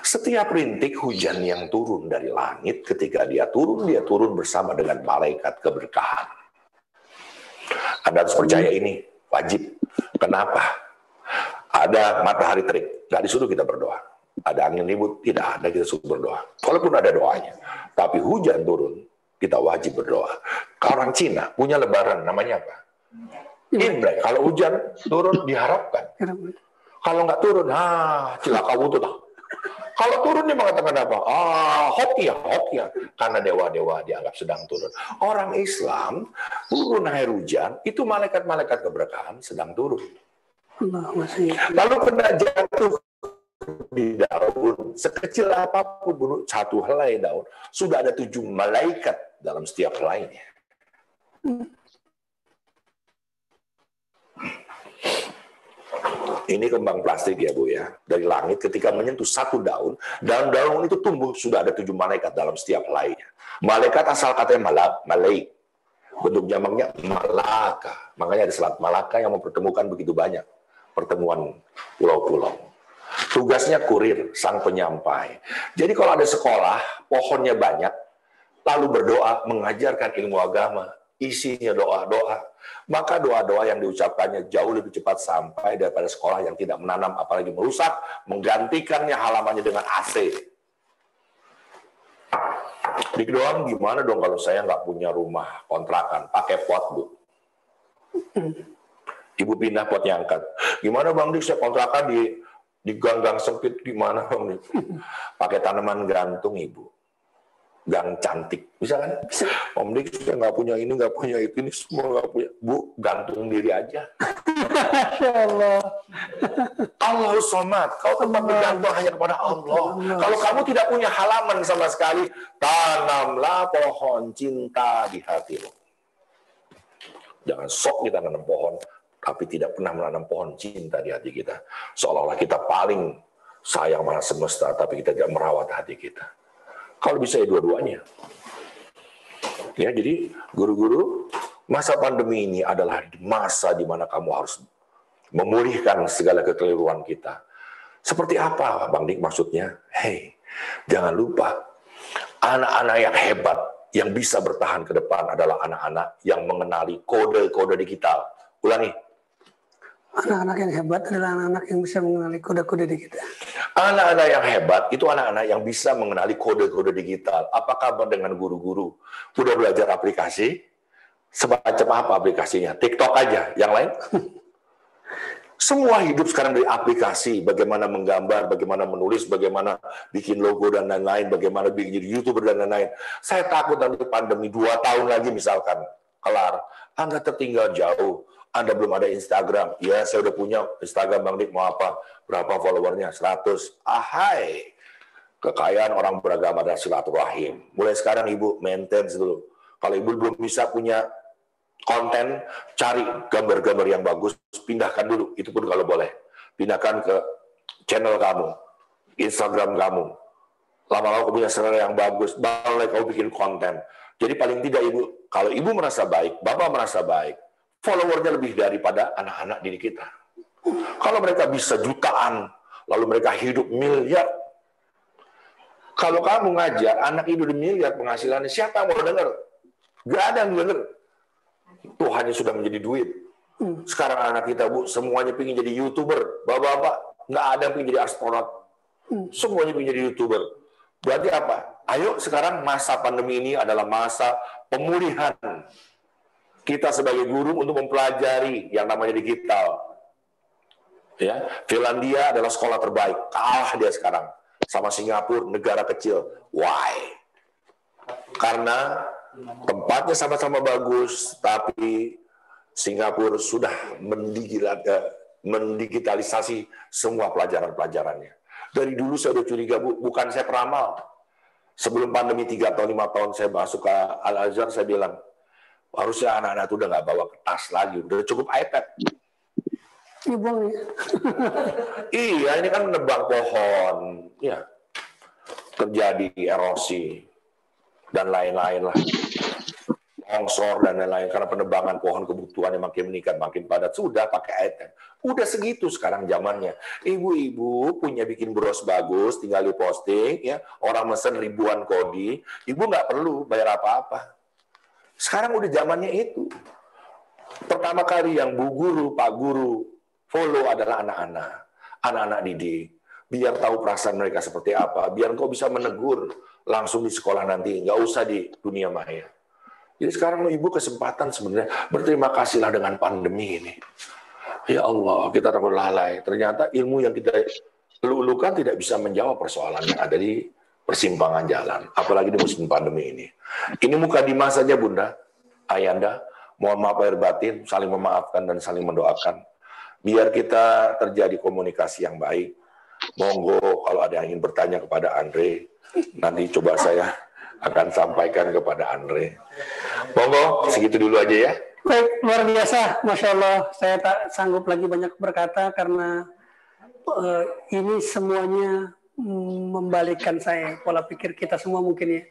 Setiap rintik hujan yang turun dari langit, ketika dia turun, dia turun bersama dengan malaikat keberkahan. Anda harus percaya ini, wajib. Kenapa? Ada matahari terik, nggak disuruh kita berdoa. Ada angin ribut, tidak ada kita suruh berdoa. Walaupun ada doanya. Tapi hujan turun, kita wajib berdoa. Orang Cina punya lebaran, namanya apa? Imlek. Kalau hujan turun, diharapkan. Kalau nggak turun, ah, cilaka wudhu tak. Kalau turun dia mengatakan apa? Ah, hoki ya, hoki ya. Karena dewa-dewa dianggap sedang turun. Orang Islam turun air hujan, itu malaikat-malaikat keberkahan sedang turun. Lalu kena jatuh di daun, sekecil apa pun satu helai daun, sudah ada tujuh malaikat dalam setiap helainya. Ini kembang plastik ya Bu ya. Dari langit ketika menyentuh satu daun, daun-daun itu tumbuh sudah ada tujuh malaikat dalam setiap helainya. Malaikat asal katanya malak, malaik. Bentuk jamaknya malaka. Makanya ada selat malaka yang mempertemukan begitu banyak pertemuan pulau-pulau. Tugasnya kurir, sang penyampai. Jadi kalau ada sekolah, pohonnya banyak, lalu berdoa, mengajarkan ilmu agama, isinya doa-doa, maka doa-doa yang diucapkannya jauh lebih cepat sampai daripada sekolah yang tidak menanam apalagi merusak, menggantikannya halamannya dengan AC. Dik doang gimana dong kalau saya nggak punya rumah kontrakan, pakai pot bu. Ibu pindah pot yang angkat. Gimana bang Dik saya kontrakan di di gang-gang sempit gimana Dik? Pakai tanaman gantung ibu gang cantik. Bisa kan? Om Dik saya nggak punya ini, nggak punya itu, ini semua nggak punya. Bu, gantung diri aja. Allah. Allah somat. Kau tempat bergantung hanya kepada Allah. Kalau kamu tidak punya halaman sama sekali, tanamlah pohon cinta di hatimu. Jangan sok kita nanam pohon, tapi tidak pernah menanam pohon cinta di hati kita. Seolah-olah kita paling sayang mana semesta, tapi kita tidak merawat hati kita. Kalau bisa ya dua-duanya. Ya, jadi guru-guru, masa pandemi ini adalah masa di mana kamu harus memulihkan segala kekeliruan kita. Seperti apa, Bang Dik maksudnya? Hei, jangan lupa, anak-anak yang hebat, yang bisa bertahan ke depan adalah anak-anak yang mengenali kode-kode digital. Ulangi, Anak-anak yang hebat adalah anak-anak yang bisa mengenali kode-kode digital. Anak-anak yang hebat itu anak-anak yang bisa mengenali kode-kode digital. Apa kabar dengan guru-guru? Udah belajar aplikasi? Semacam apa aplikasinya? TikTok aja, yang lain? Semua hidup sekarang dari aplikasi, bagaimana menggambar, bagaimana menulis, bagaimana bikin logo dan lain-lain, bagaimana bikin jadi youtuber dan lain-lain. Saya takut nanti pandemi dua tahun lagi misalkan kelar, Anda tertinggal jauh anda belum ada Instagram. Ya, saya udah punya Instagram Bang Dik, mau apa? Berapa followernya? 100. Ahai. Kekayaan orang beragama adalah silaturahim. Mulai sekarang Ibu maintain dulu. Kalau Ibu belum bisa punya konten, cari gambar-gambar yang bagus, pindahkan dulu. Itu pun kalau boleh. Pindahkan ke channel kamu, Instagram kamu. Lama-lama kamu punya channel yang bagus, boleh kamu bikin konten. Jadi paling tidak Ibu, kalau Ibu merasa baik, Bapak merasa baik, followernya lebih daripada anak-anak didik kita. Kalau mereka bisa jutaan, lalu mereka hidup miliar. Kalau kamu ngajar, anak hidup di miliar penghasilannya, siapa yang mau dengar? Gak ada yang dengar. Tuhannya sudah menjadi duit. Sekarang anak kita, Bu, semuanya ingin jadi YouTuber. Bapak-bapak, nggak ada yang ingin jadi astronot. Semuanya ingin jadi YouTuber. Berarti apa? Ayo sekarang masa pandemi ini adalah masa pemulihan kita sebagai guru untuk mempelajari yang namanya digital. Ya, Finlandia adalah sekolah terbaik. Kalah dia sekarang sama Singapura, negara kecil. Why? Karena tempatnya sama-sama bagus, tapi Singapura sudah eh, mendigitalisasi semua pelajaran-pelajarannya. Dari dulu saya udah curiga, Bu, bukan saya peramal. Sebelum pandemi 3 atau 5 tahun saya masuk ke Al-Azhar, saya bilang, harusnya anak-anak itu udah nggak bawa kertas lagi, udah cukup iPad. iya, ini kan menebang pohon, ya terjadi erosi dan lain-lain lah longsor dan lain-lain karena penebangan pohon kebutuhan yang makin meningkat makin padat. Sudah pakai iPad udah segitu sekarang zamannya. Ibu-ibu punya bikin bros bagus tinggal di posting ya. Orang mesen ribuan kodi. Ibu nggak perlu bayar apa-apa. Sekarang udah zamannya itu. Pertama kali yang bu guru pak guru follow adalah anak-anak. Anak-anak didik. Biar tahu perasaan mereka seperti apa. Biar kau bisa menegur langsung di sekolah nanti. Nggak usah di dunia maya jadi sekarang ibu kesempatan sebenarnya berterima kasihlah dengan pandemi ini. Ya Allah, kita terlalu lalai. Ternyata ilmu yang kita lulukan tidak bisa menjawab persoalan yang ada di persimpangan jalan. Apalagi di musim pandemi ini. Ini muka di saja Bunda, Ayanda. Mohon maaf lahir batin, saling memaafkan dan saling mendoakan. Biar kita terjadi komunikasi yang baik. Monggo kalau ada yang ingin bertanya kepada Andre, nanti coba saya akan sampaikan kepada Andre. Monggo, segitu dulu aja ya. Baik, luar biasa, masya Allah. Saya tak sanggup lagi banyak berkata karena uh, ini semuanya membalikkan saya pola pikir kita semua mungkin ya.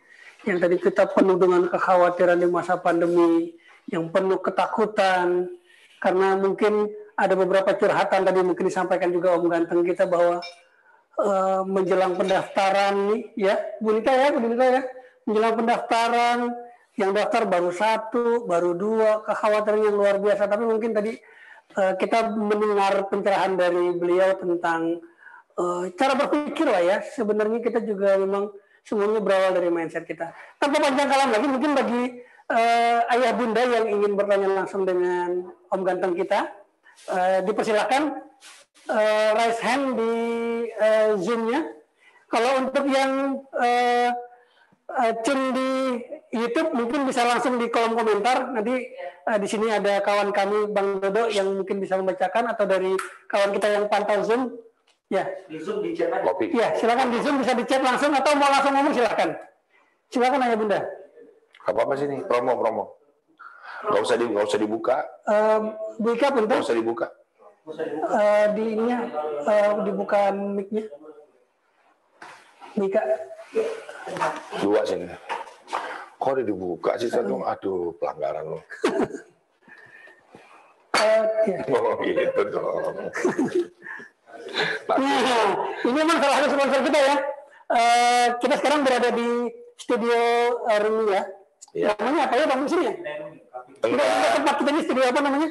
Yang tadi kita penuh dengan kekhawatiran di masa pandemi, yang penuh ketakutan, karena mungkin ada beberapa curhatan tadi mungkin disampaikan juga Om Ganteng kita bahwa uh, menjelang pendaftaran nih ya, Bu Nita ya, Bu Nita ya, menjelang pendaftaran yang daftar baru satu, baru dua, kekhawatiran yang luar biasa. Tapi mungkin tadi uh, kita mendengar pencerahan dari beliau tentang uh, cara berpikir lah ya. Sebenarnya kita juga memang semuanya berawal dari mindset kita. Tanpa panjang kalam lagi, mungkin bagi uh, ayah bunda yang ingin bertanya langsung dengan Om Ganteng kita, uh, dipersilakan uh, raise hand di uh, Zoom-nya. Kalau untuk yang uh, uh, di YouTube mungkin bisa langsung di kolom komentar. Nanti uh, di sini ada kawan kami Bang Dodo yang mungkin bisa membacakan atau dari kawan kita yang pantau Zoom. Ya. Di Zoom di chat Kopi. Ya, silakan di Zoom bisa di chat langsung atau mau langsung ngomong silakan. Silakan Ayah Bunda. Apa apa sih ini? Promo promo. Gak usah di gak usah dibuka. Um, buka pun Gak usah dibuka. Uh, di ininya uh, dibuka mic-nya. Buka. Dua sini. Kok udah dibuka sih satu? Aduh, pelanggaran lo. Oh gitu dong. Nah, ini memang salah satu sponsor kita ya. Uh, kita sekarang berada di studio uh, Rumi ya. ya. Namanya apa ya Bang sini ya? Enggak. tempat kita ini studio apa namanya?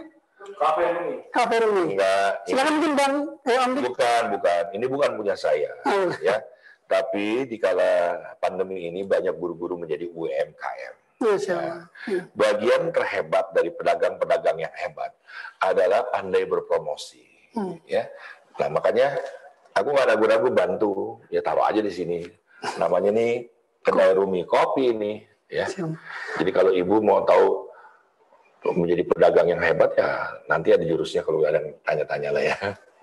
Kafe Rumi. Kafe Rumi. Enggak. Silakan mungkin Bang. Eh, bukan, bukan. Ini bukan punya saya. Oh. Ya tapi di kala pandemi ini banyak guru-guru menjadi UMKM. Nah, bagian terhebat dari pedagang-pedagang yang hebat adalah pandai berpromosi. Hmm. Ya, nah makanya aku nggak ragu-ragu bantu. Ya taruh aja di sini. Namanya nih kedai Rumi Kopi ini. Ya. Jadi kalau ibu mau tahu menjadi pedagang yang hebat ya nanti ada jurusnya kalau ada yang tanya-tanya lah ya.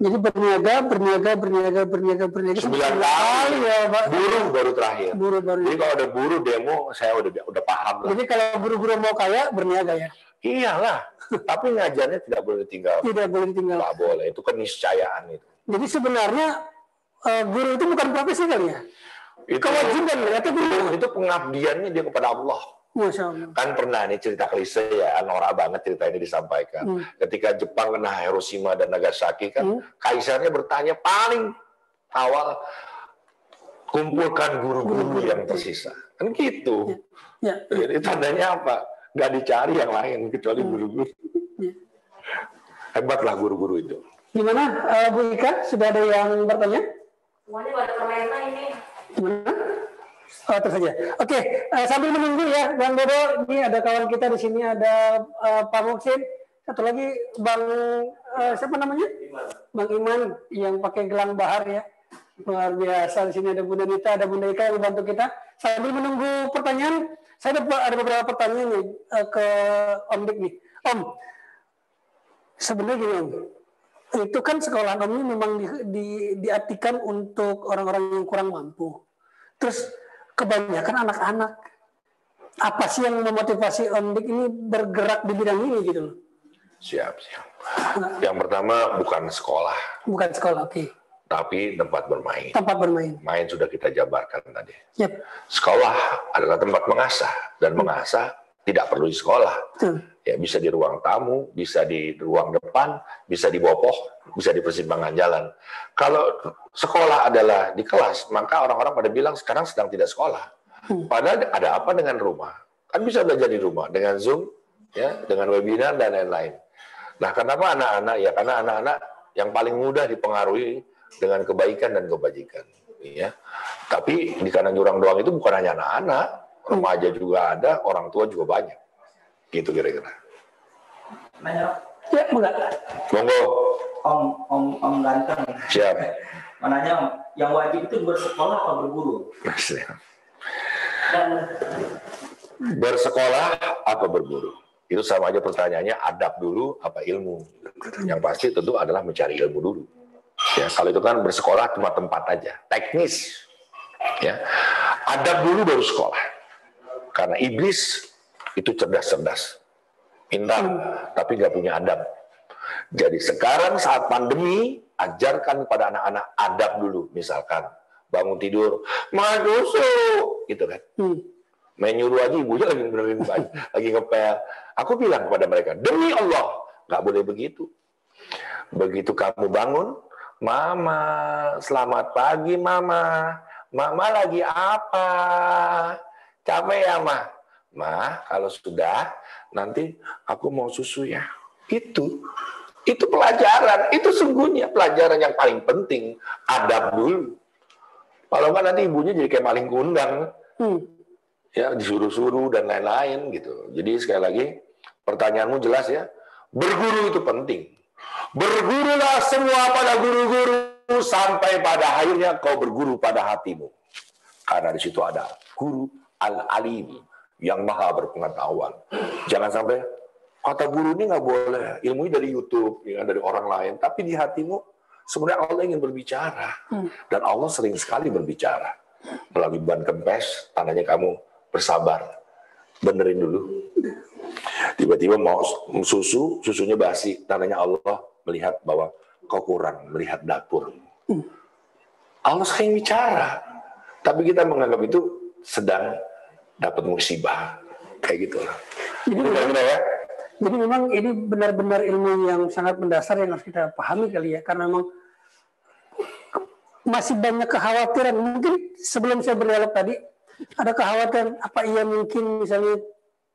Jadi berniaga, berniaga, berniaga, berniaga, berniaga. Sembilan kali ya, Pak. Buruh baru terakhir. Buruh baru. Jadi kalau ada buruh demo, saya udah udah paham lah. Jadi kalau buru-buru mau kaya, berniaga ya? Iyalah. Tapi ngajarnya tidak boleh tinggal. Tidak boleh tinggal. Tidak boleh. Itu keniscayaan itu. Jadi sebenarnya uh, guru itu bukan profesi kali ya? Itu, Kewajiban ya, itu guru. Itu pengabdiannya dia kepada Allah. Masya Allah. Kan pernah nih cerita klise ya, norak banget cerita ini disampaikan. Hmm. Ketika Jepang kena Hiroshima dan Nagasaki kan, hmm. kaisarnya bertanya paling awal kumpulkan guru-guru yang tersisa. Kan gitu. Ya. Ya. Jadi tandanya apa? Gak dicari yang lain kecuali hmm. guru-guru. Ya. Hebatlah guru-guru itu. Gimana uh, Bu Ika? Sudah ada yang bertanya? Semuanya pada permainan ini. Gimana? Oh, terus saja. Oke, eh, sambil menunggu ya, Bang Dodo. Ini ada kawan kita di sini, ada eh, Pak Muksin. Satu lagi Bang eh, siapa namanya? Bang Iman yang pakai gelang bahar ya. Luar biasa. Di sini ada Bunda Nita, ada Bunda Ika yang membantu kita. Sambil menunggu pertanyaan, saya ada, ada beberapa pertanyaan nih eh, ke Om Dik nih. Om, sebenarnya gini Om, itu kan sekolah Om ini memang di, di, diartikan untuk orang-orang yang kurang mampu. Terus kebanyakan anak-anak. Apa sih yang memotivasi Om Dik ini bergerak di bidang ini gitu loh? Siap, siap. Yang pertama bukan sekolah, Bukan sekolah, oke. tapi tempat bermain. Tempat bermain. Main sudah kita jabarkan tadi. Yap, Sekolah adalah tempat mengasah dan mengasah tidak perlu di sekolah. betul. Ya bisa di ruang tamu, bisa di ruang depan, bisa di bopoh, bisa di persimpangan jalan. Kalau sekolah adalah di kelas, maka orang-orang pada bilang sekarang sedang tidak sekolah. Padahal ada apa dengan rumah? Kan bisa belajar di rumah dengan Zoom, ya, dengan webinar dan lain-lain. Nah, kenapa anak-anak? Ya karena anak-anak yang paling mudah dipengaruhi dengan kebaikan dan kebajikan. Ya. Tapi di kanan jurang doang itu bukan hanya anak-anak, remaja juga ada, orang tua juga banyak. Gitu kira-kira. Nanya, Ya, enggak. Monggo, Om, Om, Om ganteng. siap. Mananya Om, yang wajib itu bersekolah atau berguru? Bersekolah apa berburu? Itu sama aja pertanyaannya adab dulu apa ilmu. Yang pasti tentu adalah mencari ilmu dulu. Ya, kalau itu kan bersekolah cuma tempat aja, teknis. Ya. Adab dulu baru sekolah. Karena iblis itu cerdas-cerdas. Pintar, tapi nggak punya adab. Jadi sekarang saat pandemi, ajarkan pada anak-anak adab dulu. Misalkan bangun tidur, main susu, gitu kan Hmm. main nyuruh aja ibunya lagi benerin lagi ngepel. Aku bilang kepada mereka, demi Allah, nggak boleh begitu. Begitu kamu bangun, Mama, selamat pagi Mama. Mama lagi apa? Capek ya, Ma? Ma, kalau sudah, nanti aku mau susu ya. Itu. Itu pelajaran. Itu sungguhnya pelajaran yang paling penting. Adab dulu. Kalau nggak nanti ibunya jadi kayak maling kundang Hmm. ya disuruh-suruh dan lain-lain gitu. Jadi sekali lagi pertanyaanmu jelas ya. Berguru itu penting. Bergurulah semua pada guru-guru sampai pada akhirnya kau berguru pada hatimu. Karena di situ ada guru al-alim yang maha berpengetahuan. Jangan sampai kata guru ini nggak boleh ilmunya dari YouTube, ya, dari orang lain. Tapi di hatimu sebenarnya Allah ingin berbicara dan Allah sering sekali berbicara melalui ban kempes. Tandanya kamu bersabar, benerin dulu. Tiba-tiba mau susu, susunya basi. Tandanya Allah melihat bahwa kau kurang melihat dapur. Allah sering bicara, tapi kita menganggap itu sedang dapat musibah. Kayak gitu lah. Jadi Kira-kira ya. Jadi memang ini benar-benar ilmu yang sangat mendasar yang harus kita pahami kali ya, karena memang masih banyak kekhawatiran. Mungkin sebelum saya berdialog tadi, ada kekhawatiran apa iya mungkin misalnya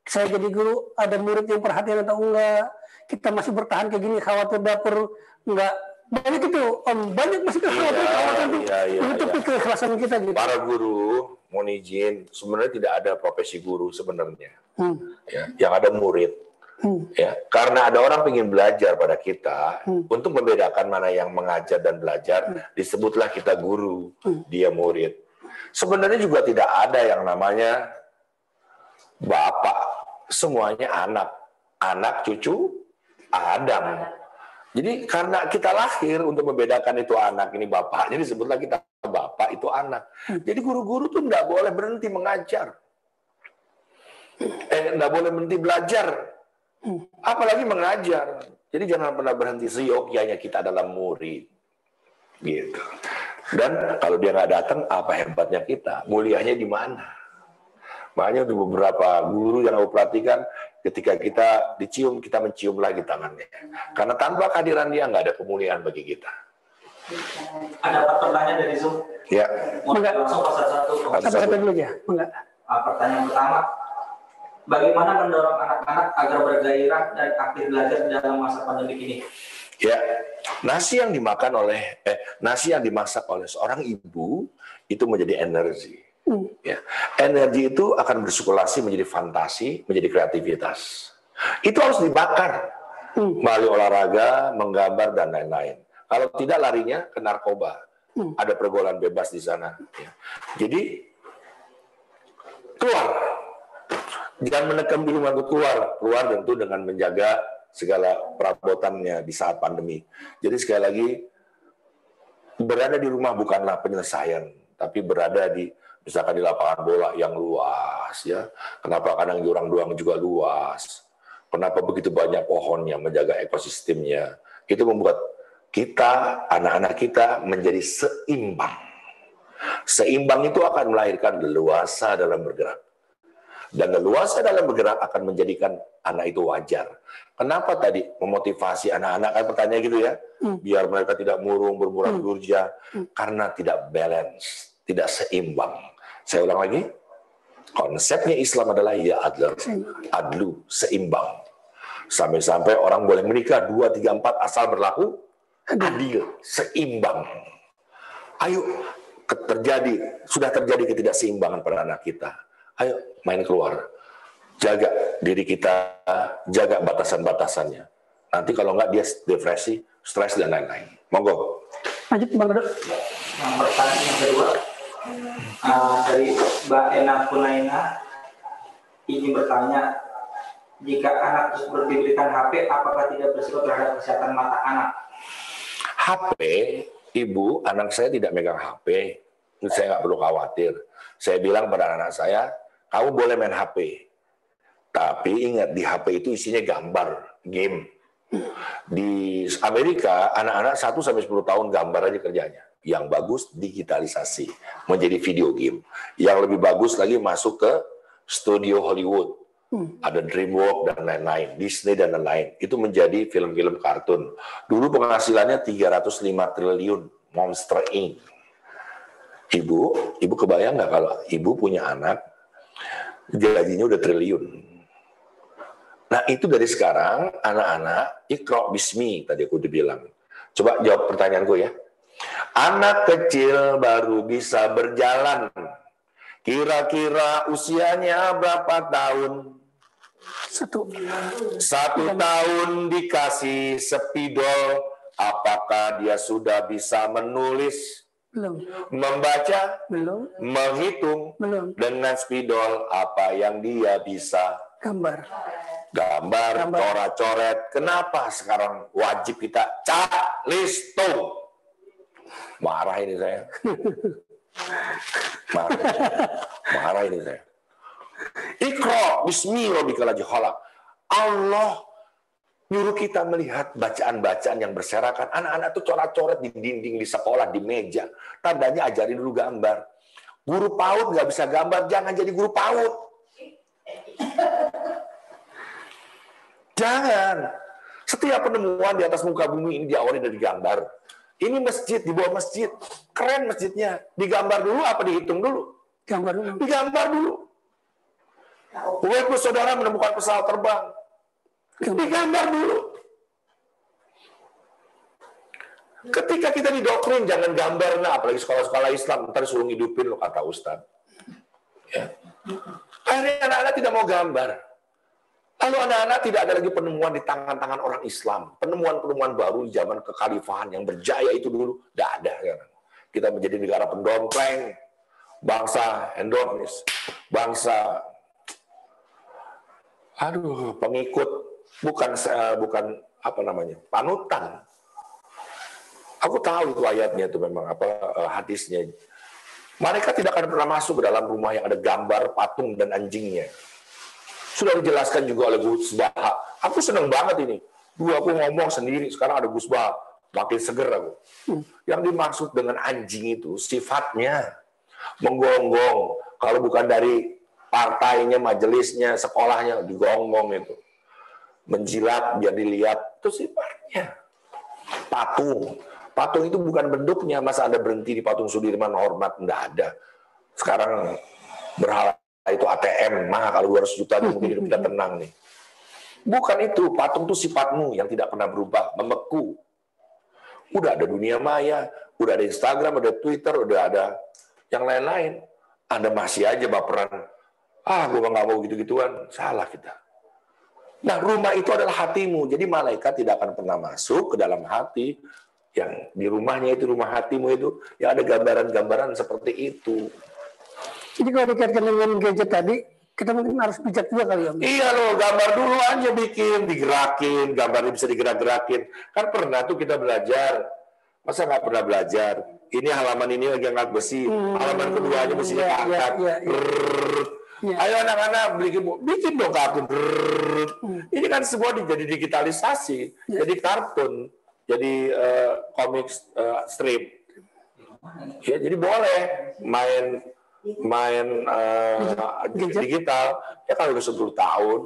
saya jadi guru, ada murid yang perhatian atau enggak, kita masih bertahan kayak gini, khawatir dapur enggak. Banyak itu, Om. Banyak masih kekhawatiran, Iya, kekhawatiran iya, iya, menutupi iya. keikhlasan kita gitu. Para guru, mohon izin, sebenarnya tidak ada profesi guru sebenarnya. Hmm. Ya, yang ada murid. Hmm. Ya, karena ada orang ingin belajar pada kita untuk membedakan mana yang mengajar dan belajar, disebutlah kita guru, dia murid. Sebenarnya juga tidak ada yang namanya bapak, semuanya anak, anak cucu Adam. Jadi karena kita lahir untuk membedakan itu anak ini bapaknya disebutlah kita bapak itu anak. Jadi guru-guru tuh nggak boleh berhenti mengajar, eh nggak boleh berhenti belajar apalagi mengajar. Jadi jangan pernah berhenti seyogyanya kita adalah murid. Gitu. Dan kalau dia nggak datang, apa hebatnya kita? Mulianya di mana? Makanya untuk beberapa guru yang aku perhatikan, ketika kita dicium, kita mencium lagi tangannya. Karena tanpa kehadiran dia, nggak ada kemuliaan bagi kita. Ada pertanyaan dari Zoom. Ya, Mau Enggak. langsung satu-satu. Ada Satu-satu satu. dulu ya, enggak. Ah, pertanyaan pertama, bagaimana mendorong anak-anak agar bergairah dan aktif belajar dalam masa pandemi ini? Ya, nasi yang dimakan oleh eh nasi yang dimasak oleh seorang ibu itu menjadi energi. Ya. Energi itu akan bersirkulasi menjadi fantasi, menjadi kreativitas. Itu harus dibakar melalui olahraga, menggambar dan lain-lain. Kalau tidak larinya ke narkoba. Ada pergaulan bebas di sana. Ya. Jadi keluar. Jangan menekan dulu untuk keluar. Keluar tentu dengan menjaga segala perabotannya di saat pandemi. Jadi sekali lagi berada di rumah bukanlah penyelesaian, tapi berada di misalkan di lapangan bola yang luas ya. Kenapa kadang jurang doang juga luas? Kenapa begitu banyak pohonnya menjaga ekosistemnya? Itu membuat kita, anak-anak kita menjadi seimbang. Seimbang itu akan melahirkan leluasa dalam bergerak. Dan leluasa dalam bergerak akan menjadikan anak itu wajar. Kenapa tadi memotivasi anak-anak kan pertanyaan gitu ya? Biar mereka tidak murung, bermurah durja. Karena tidak balance, tidak seimbang. Saya ulang lagi. Konsepnya Islam adalah ya adlu, adlu seimbang. Sampai-sampai orang boleh menikah dua, tiga, empat asal berlaku adil, seimbang. Ayo terjadi sudah terjadi ketidakseimbangan pada anak kita. Ayo main keluar, jaga diri kita, jaga batasan-batasannya. Nanti kalau nggak dia depresi, stres dan lain-lain. Monggo. Lanjut Bang Dodo. Yang pertanyaan yang kedua uh, dari Mbak Ena Punaina ingin bertanya jika anak tersebut diberikan HP apakah tidak berisiko terhadap kesehatan mata anak? HP, ibu, anak saya tidak megang HP. Saya nggak perlu khawatir. Saya bilang pada anak saya, kamu boleh main HP. Tapi ingat, di HP itu isinya gambar, game. Di Amerika, anak-anak 1 sampai 10 tahun gambar aja kerjanya. Yang bagus digitalisasi, menjadi video game. Yang lebih bagus lagi masuk ke studio Hollywood. Ada DreamWorks dan lain-lain, Disney dan lain-lain. Itu menjadi film-film kartun. Dulu penghasilannya 305 triliun, Monster Inc. Ibu, ibu kebayang nggak kalau ibu punya anak, gajinya udah triliun. Nah itu dari sekarang anak-anak ikro bismi tadi aku udah bilang. Coba jawab pertanyaanku ya. Anak kecil baru bisa berjalan. Kira-kira usianya berapa tahun? Satu. Satu tahun dikasih spidol, apakah dia sudah bisa menulis, Belum. membaca, Belum. menghitung Belum. dengan spidol apa yang dia bisa Gambar. gambar, Gambar. coret-coret. Kenapa sekarang wajib kita cat listo? Marah ini saya. Marah, Marah ini saya. Ikro bismillahirrahmanirrahim. Allah nyuruh kita melihat bacaan-bacaan yang berserakan. Anak-anak tuh coret-coret di dinding, di sekolah, di meja. Tandanya ajarin dulu gambar. Guru PAUD nggak bisa gambar, jangan jadi guru PAUD. Jangan. Setiap penemuan di atas muka bumi ini diawali dari gambar. Ini masjid, di bawah masjid. Keren masjidnya. Digambar dulu apa dihitung dulu? Gambar dulu. Digambar dulu. Waktu saudara menemukan pesawat terbang. Digambar dulu. Ketika kita didoktrin jangan gambar, nah apalagi sekolah-sekolah Islam, ntar suruh ngidupin lo kata Ustaz. Ya. Akhirnya anak-anak tidak mau gambar. Lalu anak-anak tidak ada lagi penemuan di tangan-tangan orang Islam. Penemuan-penemuan baru di zaman kekhalifahan yang berjaya itu dulu, tidak ada. Kita menjadi negara pendompleng, bangsa endonis, bangsa aduh pengikut bukan eh, bukan apa namanya panutan aku tahu itu ayatnya itu memang apa eh, hadisnya mereka tidak akan pernah masuk ke dalam rumah yang ada gambar patung dan anjingnya sudah dijelaskan juga oleh Gus Baha aku senang banget ini dulu aku ngomong sendiri sekarang ada Gus Baha makin seger aku yang dimaksud dengan anjing itu sifatnya menggonggong kalau bukan dari partainya, majelisnya, sekolahnya digonggong itu. Menjilat biar dilihat itu sifatnya. Patung. Patung itu bukan bentuknya. Masa Anda berhenti di patung Sudirman hormat? Enggak ada. Sekarang berhala itu ATM. Mah kalau 200 juta mungkin hidup kita tenang nih. Bukan itu. Patung itu sifatmu yang tidak pernah berubah. Membeku. Udah ada dunia maya. Udah ada Instagram, ada Twitter, udah ada yang lain-lain Anda masih aja baperan. Ah, gue nggak mau gitu-gituan. Salah kita. Nah, rumah itu adalah hatimu. Jadi malaikat tidak akan pernah masuk ke dalam hati yang di rumahnya itu rumah hatimu itu ya ada gambaran-gambaran seperti itu. Jadi kalau dikaitkan dengan gadget tadi, kita mungkin harus bijak juga kali ya. Om. Iya loh, gambar dulu aja bikin, digerakin, gambarnya bisa digerak-gerakin. Kan pernah tuh kita belajar. Masa nggak pernah belajar? Ini halaman ini lagi angkat besi, halaman keduanya besinya iya, iya, angkat. iya, iya. Iya. Ayo anak-anak bikin bikin dong kartun. Brrrr. Ini kan semua jadi digitalisasi, jadi kartun, jadi eh, komik eh, strip. Ya, jadi boleh main main eh, digital ya kalau udah 10 tahun.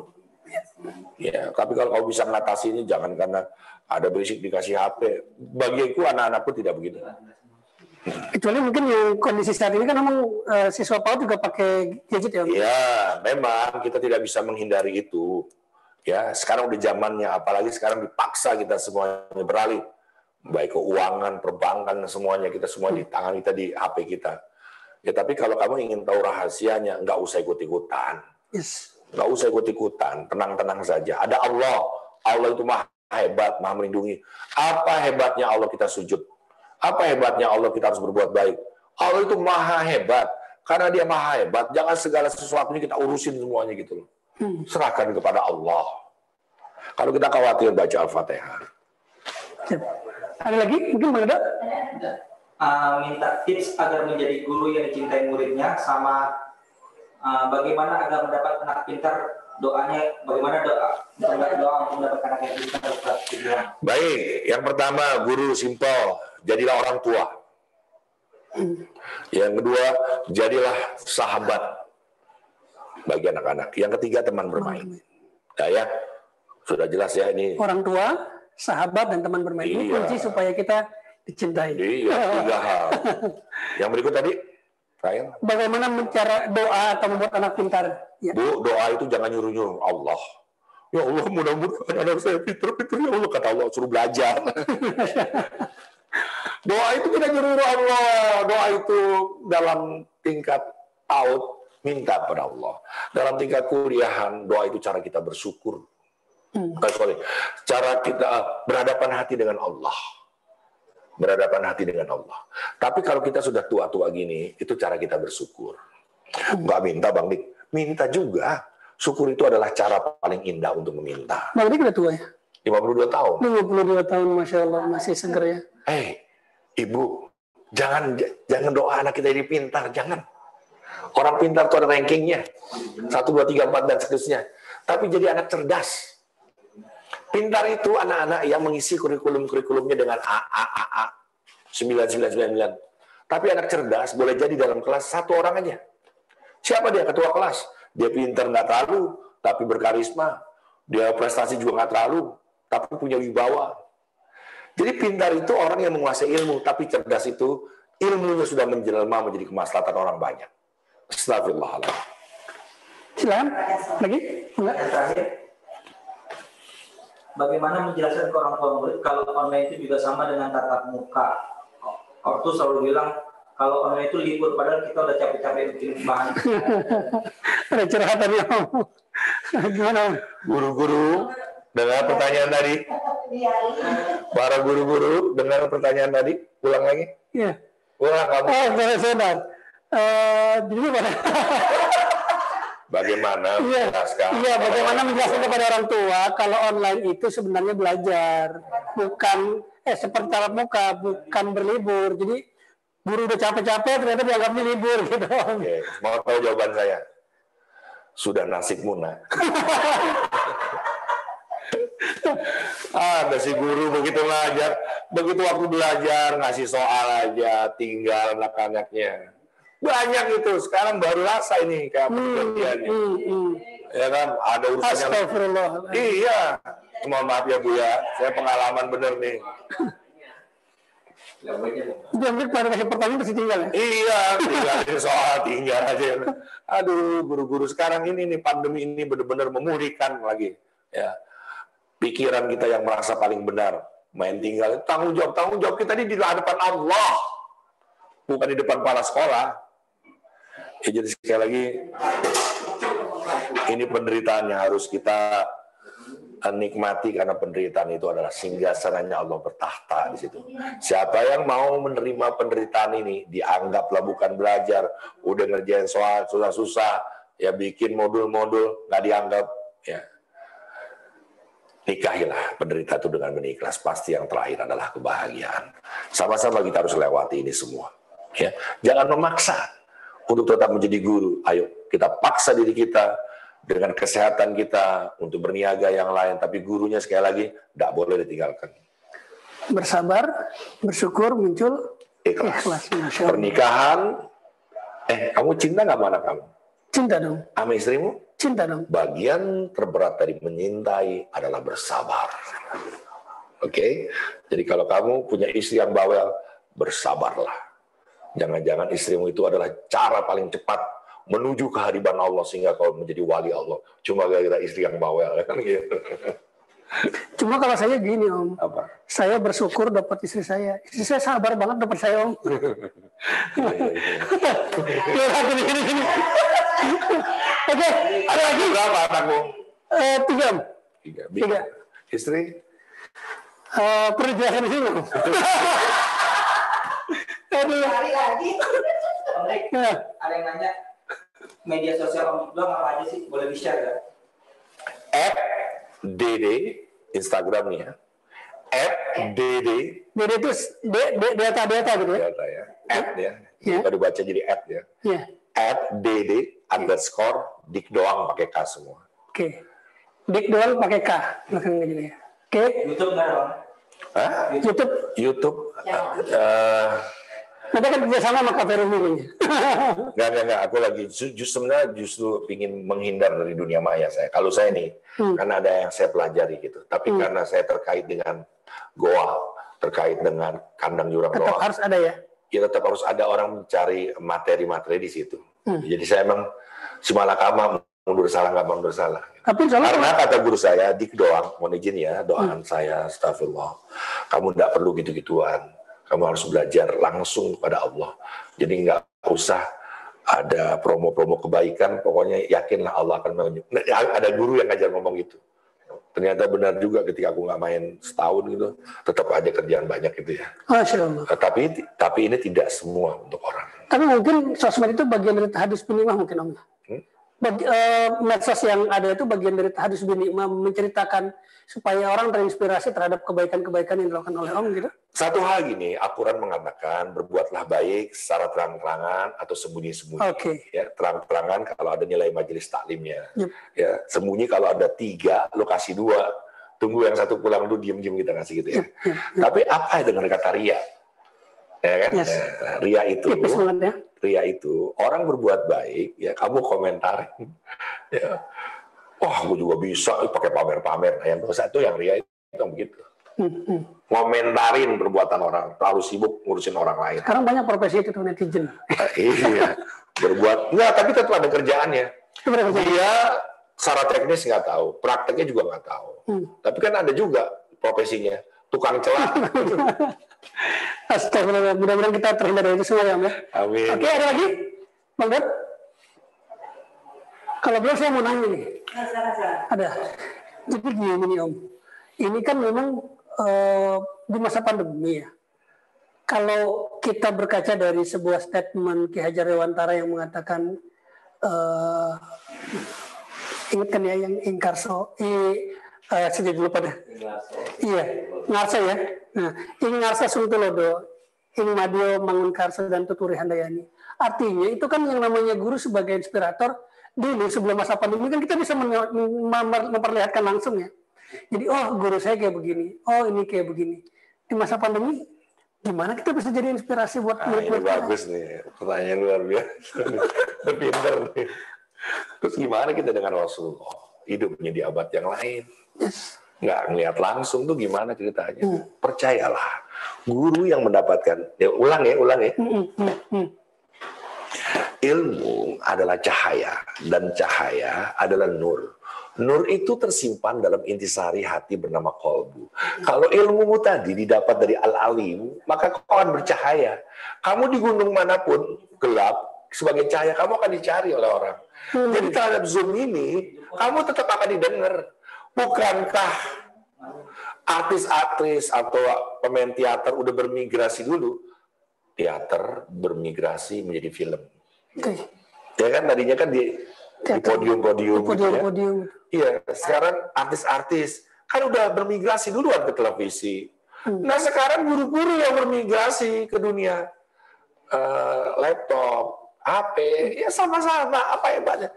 Ya, tapi kalau kau bisa mengatasi ini jangan karena ada berisik dikasih HP. Bagiku anak-anakku tidak begitu. Kecuali mungkin yang kondisi saat ini kan memang eh, siswa PAUD juga pakai gadget ya. Ya, memang kita tidak bisa menghindari itu. Ya, sekarang udah zamannya, apalagi sekarang dipaksa kita semuanya beralih. Baik keuangan, perbankan, semuanya kita semua di tangan kita di HP kita. Ya, tapi kalau kamu ingin tahu rahasianya, nggak usah ikut-ikutan. Yes. Nggak usah ikut-ikutan, tenang-tenang saja. Ada Allah. Allah itu maha hebat, maha melindungi. Apa hebatnya Allah kita sujud? Apa hebatnya Allah kita harus berbuat baik? Allah itu maha hebat. Karena dia maha hebat, jangan segala sesuatunya kita urusin semuanya gitu loh. Serahkan kepada Allah. Kalau kita khawatir baca Al-Fatihah. Ada lagi? Mungkin Edo? Uh, minta tips agar menjadi guru yang dicintai muridnya sama uh, bagaimana agar mendapat anak pintar doanya bagaimana doa doa, doa untuk mendapatkan anak yang pintar? Gitu. Baik, yang pertama guru simpel, jadilah orang tua. Yang kedua, jadilah sahabat bagi anak-anak. Yang ketiga, teman bermain. Ya, ya. Sudah jelas ya ini. Orang tua, sahabat, dan teman bermain. Ini Iya. kunci supaya kita dicintai. Iya, tiga hal. Yang berikut tadi, Ryan. Bagaimana cara doa atau membuat anak pintar? Ya. Bu, doa itu jangan nyuruh-nyuruh Allah. Ya Allah, mudah-mudahan anak saya pinter-pinter. Ya Allah, kata Allah, suruh belajar. doa itu tidak nyuruh Allah. Doa itu dalam tingkat out, minta pada Allah. Dalam tingkat kuliahan, doa itu cara kita bersyukur. Eh, sorry, cara kita berhadapan hati dengan Allah. Berhadapan hati dengan Allah. Tapi kalau kita sudah tua-tua gini, itu cara kita bersyukur. Nggak minta, Bang Dik. Minta juga. Syukur itu adalah cara paling indah untuk meminta. Bang Dik udah tua ya? 52 tahun. 52 tahun, Masya Allah, masih seger ya. Eh, Ibu, jangan jangan doa anak kita jadi pintar, jangan. Orang pintar itu ada rankingnya. 1, 2, 3, 4, dan seterusnya. Tapi jadi anak cerdas. Pintar itu anak-anak yang mengisi kurikulum-kurikulumnya dengan A, A, A, A. 9, 9, 9, 9. Tapi anak cerdas boleh jadi dalam kelas satu orang aja. Siapa dia? Ketua kelas. Dia pintar nggak terlalu, tapi berkarisma. Dia prestasi juga nggak terlalu, tapi punya wibawa. Jadi pintar itu orang yang menguasai ilmu, tapi cerdas itu ilmunya sudah menjelma menjadi kemaslahatan orang banyak. Astagfirullahaladzim. Silakan. Lagi? Enggak? Bagaimana menjelaskan ke orang tua murid kalau online itu juga sama dengan tatap muka? Ortu selalu bilang kalau online itu libur, padahal kita udah capek-capek bikin bahan. Ada curhatannya Om. Gimana Om? Guru-guru, dengar pertanyaan tadi. Para guru-guru, dengar pertanyaan tadi. Ulang lagi. Iya. Ulang kamu. Oh, benar sebentar. Eh, jadi pada Bagaimana Iya, menjelaskan? iya. Bagaimana menjelaskan kepada orang tua kalau online itu sebenarnya belajar, bukan eh seperti tatap muka, bukan berlibur. Jadi guru udah capek-capek ternyata dianggapnya libur gitu. Oke, mau tahu jawaban saya? Sudah nasibmu nak. Ada si guru begitu ngajar, begitu waktu belajar ngasih soal aja, tinggal anak-anaknya. Banyak itu, sekarang baru rasa ini kayak perjanjiannya. Hmm, hmm. Ya kan, ada urusan yang Astagfirullah. Iya, mohon maaf ya Bu ya, saya pengalaman bener nih. Jadi pada kasih pertanyaan pasti tinggal ya. Iya, tinggal soal tinggal aja. Aduh, guru-guru sekarang ini nih pandemi ini benar-benar memulihkan lagi. Ya, pikiran kita yang merasa paling benar, main tinggal tanggung jawab tanggung jawab kita ini di hadapan Allah, bukan di depan kepala sekolah. Ya, jadi sekali lagi ini penderitaan yang harus kita nikmati karena penderitaan itu adalah singgah sananya Allah bertahta di situ. Siapa yang mau menerima penderitaan ini dianggaplah bukan belajar, udah ngerjain soal susah-susah, ya bikin modul-modul nggak dianggap ya. Nikahilah penderita itu dengan berikhlas. Pasti yang terakhir adalah kebahagiaan. Sama-sama kita harus lewati ini semua ya. Jangan memaksa untuk tetap menjadi guru ayo kita paksa diri kita dengan kesehatan kita untuk berniaga yang lain, tapi gurunya sekali lagi tidak boleh ditinggalkan. Bersabar, bersyukur, muncul ikhlas. ikhlas. Pernikahan, eh kamu cinta nggak sama anak kamu? Cinta dong, Sama istrimu? cinta dong. Bagian terberat dari menyintai adalah bersabar. Oke, jadi kalau kamu punya istri yang bawel, bersabarlah. Jangan-jangan istrimu itu adalah cara paling cepat menuju kehadiran Allah sehingga kau menjadi wali Allah. Cuma gara-gara istri yang bawel kan gitu. Cuma kalau saya gini om, Apa? saya bersyukur dapat istri saya. Istri saya sabar banget dapat saya om. Iya, iya, iya. Ya. Oke, ada lagi. Berapa anakmu? Eh, tiga om. Tiga. Tiga. Istri? Eh, perlu dijelasin di sini. Aduh. lagi. Om ada yang nanya media sosial Om Iqbal apa aja sih? Boleh di-share ya? At DD Instagramnya. At DD Jadi itu de- de- data-data gitu ya. data ya. At ya. Ya. Kalau dibaca jadi at ya. Ya. At DD underscore dik doang pakai K semua. Oke. Dik doang pakai K belakangnya jadi ya. Oke. YouTube nggak? Hah? YouTube YouTube eh nanti kan kerjasama sama Rumi kayaknya. Enggak, enggak, enggak. Aku lagi ju- justru sebenarnya justru ingin menghindar dari dunia maya saya. Kalau saya nih, Hmm. karena ada yang saya pelajari gitu. Tapi karena saya terkait dengan goa, terkait dengan kandang jurang Tetap goa, harus ada ya. ya tetap harus ada orang mencari materi-materi di situ. Hmm. Jadi saya emang simalakama mundur salah nggak mundur salah. Tapi Karena kata guru saya, dik doang, mohon izin ya, doaan Hmm. saya, astagfirullah. Kamu tidak perlu gitu-gituan. Kamu harus belajar langsung kepada Allah. Jadi nggak usah ada promo-promo kebaikan, pokoknya yakinlah Allah akan menunjuk. Nah, Ada guru yang ngajar ngomong gitu. Ternyata benar juga ketika aku nggak main setahun gitu, tetap aja kerjaan banyak gitu ya. Masya Allah. Nah, Tapi tapi ini tidak semua untuk orang. Tapi mungkin sosmed itu bagian dari tahadus binimah mungkin om. Hmm? Bagi, eh, medsos yang ada itu bagian dari tahadus binimah menceritakan supaya orang terinspirasi terhadap kebaikan-kebaikan yang dilakukan oleh om gitu. Satu hal gini, Al-Quran mengatakan berbuatlah baik secara terang-terangan atau sembunyi-sembunyi. Oke. Ya, terang-terangan kalau ada nilai majelis taklimnya. Yep. Ya, sembunyi kalau ada tiga, lo kasih dua. Tunggu yang satu pulang dulu, diem-diem kita kasih gitu ya. Tapi apa dengan kata ria? Ya kan? Yes. Nah, ria itu, Tipis banget ya. Ria itu orang berbuat baik, ya kamu komentarin. Ya. Wah, gue juga bisa eh, pakai pamer-pamer. Nah, yang dosa itu yang ria itu yang begitu. Ngomentarin perbuatan orang, terlalu sibuk ngurusin orang lain. Sekarang banyak profesi itu netizen. Nah, iya, berbuat enggak, tapi tetap ada kerjaannya. Dia secara teknis nggak tahu, prakteknya juga nggak tahu. Hmm. Tapi kan ada juga profesinya tukang celah. Astagfirullah, mudah-mudahan kita terhindar dari itu semua ya om ya. Amin. Oke, ada lagi? Bang Dad? Kalau belum saya mau nanya nih. Ada. Jadi gini nih Om. Ini kan memang eh, di masa pandemi ya. Kalau kita berkaca dari sebuah statement Ki Hajar Dewantara yang mengatakan eh ingat kan ya yang ingkarso, i, eh, jadi lupa deh. Iya, ngarsa ya. Nah, ing ngarsa sungtulodo, ing madio mangun karsa dan tuturi handayani. Artinya itu kan yang namanya guru sebagai inspirator dulu sebelum masa pandemi kan kita bisa memperlihatkan langsung ya. Jadi oh guru saya kayak begini, oh ini kayak begini. Di masa pandemi gimana kita bisa jadi inspirasi buat ini murid-murid kita? bagus nih, pertanyaan luar biasa. Pinter nih. Terus gimana kita dengan Rasulullah? Hidupnya di abad yang lain. Nggak ngeliat langsung tuh gimana ceritanya. Percayalah, guru yang mendapatkan, ya ulang ya, ulang ya. Hmm, hmm, hmm, hmm. Ilmu adalah cahaya dan cahaya adalah nur. Nur itu tersimpan dalam intisari hati bernama kolbu. Kalau ilmumu tadi didapat dari al-alim, maka kau akan bercahaya. Kamu di gunung mana pun gelap, sebagai cahaya, kamu akan dicari oleh orang. Jadi terhadap Zoom ini, kamu tetap akan didengar. Bukankah artis-artis atau pemain teater udah bermigrasi dulu? Teater bermigrasi menjadi film. Ya kan tadinya kan di di podium-podium gitu ya. Podium-podium. Iya, sekarang artis-artis kan udah bermigrasi duluan ke televisi. Nah sekarang guru-guru yang bermigrasi ke dunia eh, laptop, HP, ya sama-sama. Apa hebatnya?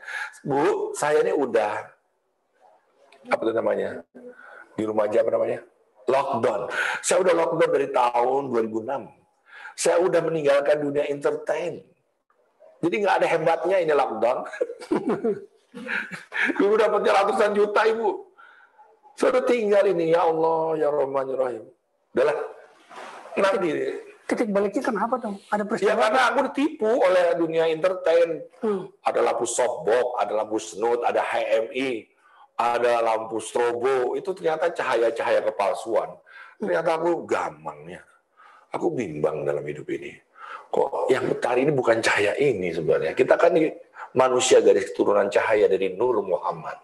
Bu, saya ini udah apa itu namanya di rumah aja apa namanya lockdown. Saya udah lockdown dari tahun 2006. Saya udah meninggalkan dunia entertain. Jadi nggak ada hebatnya ini lockdown. ibu dapatnya ratusan juta ibu. Saya udah tinggal ini ya Allah ya Rahman ya Rahim. Udahlah. Nanti Titik baliknya kenapa dong? Ada Ya peristiwa? karena aku ditipu oleh dunia entertain. Hmm. Ada lampu softbox, ada lampu snoot, ada HMI, ada lampu strobo. Itu ternyata cahaya-cahaya kepalsuan. Ternyata aku gampangnya. Aku bimbang dalam hidup ini. Kok yang mencari ini bukan cahaya ini sebenarnya. Kita kan manusia garis keturunan cahaya dari Nur Muhammad.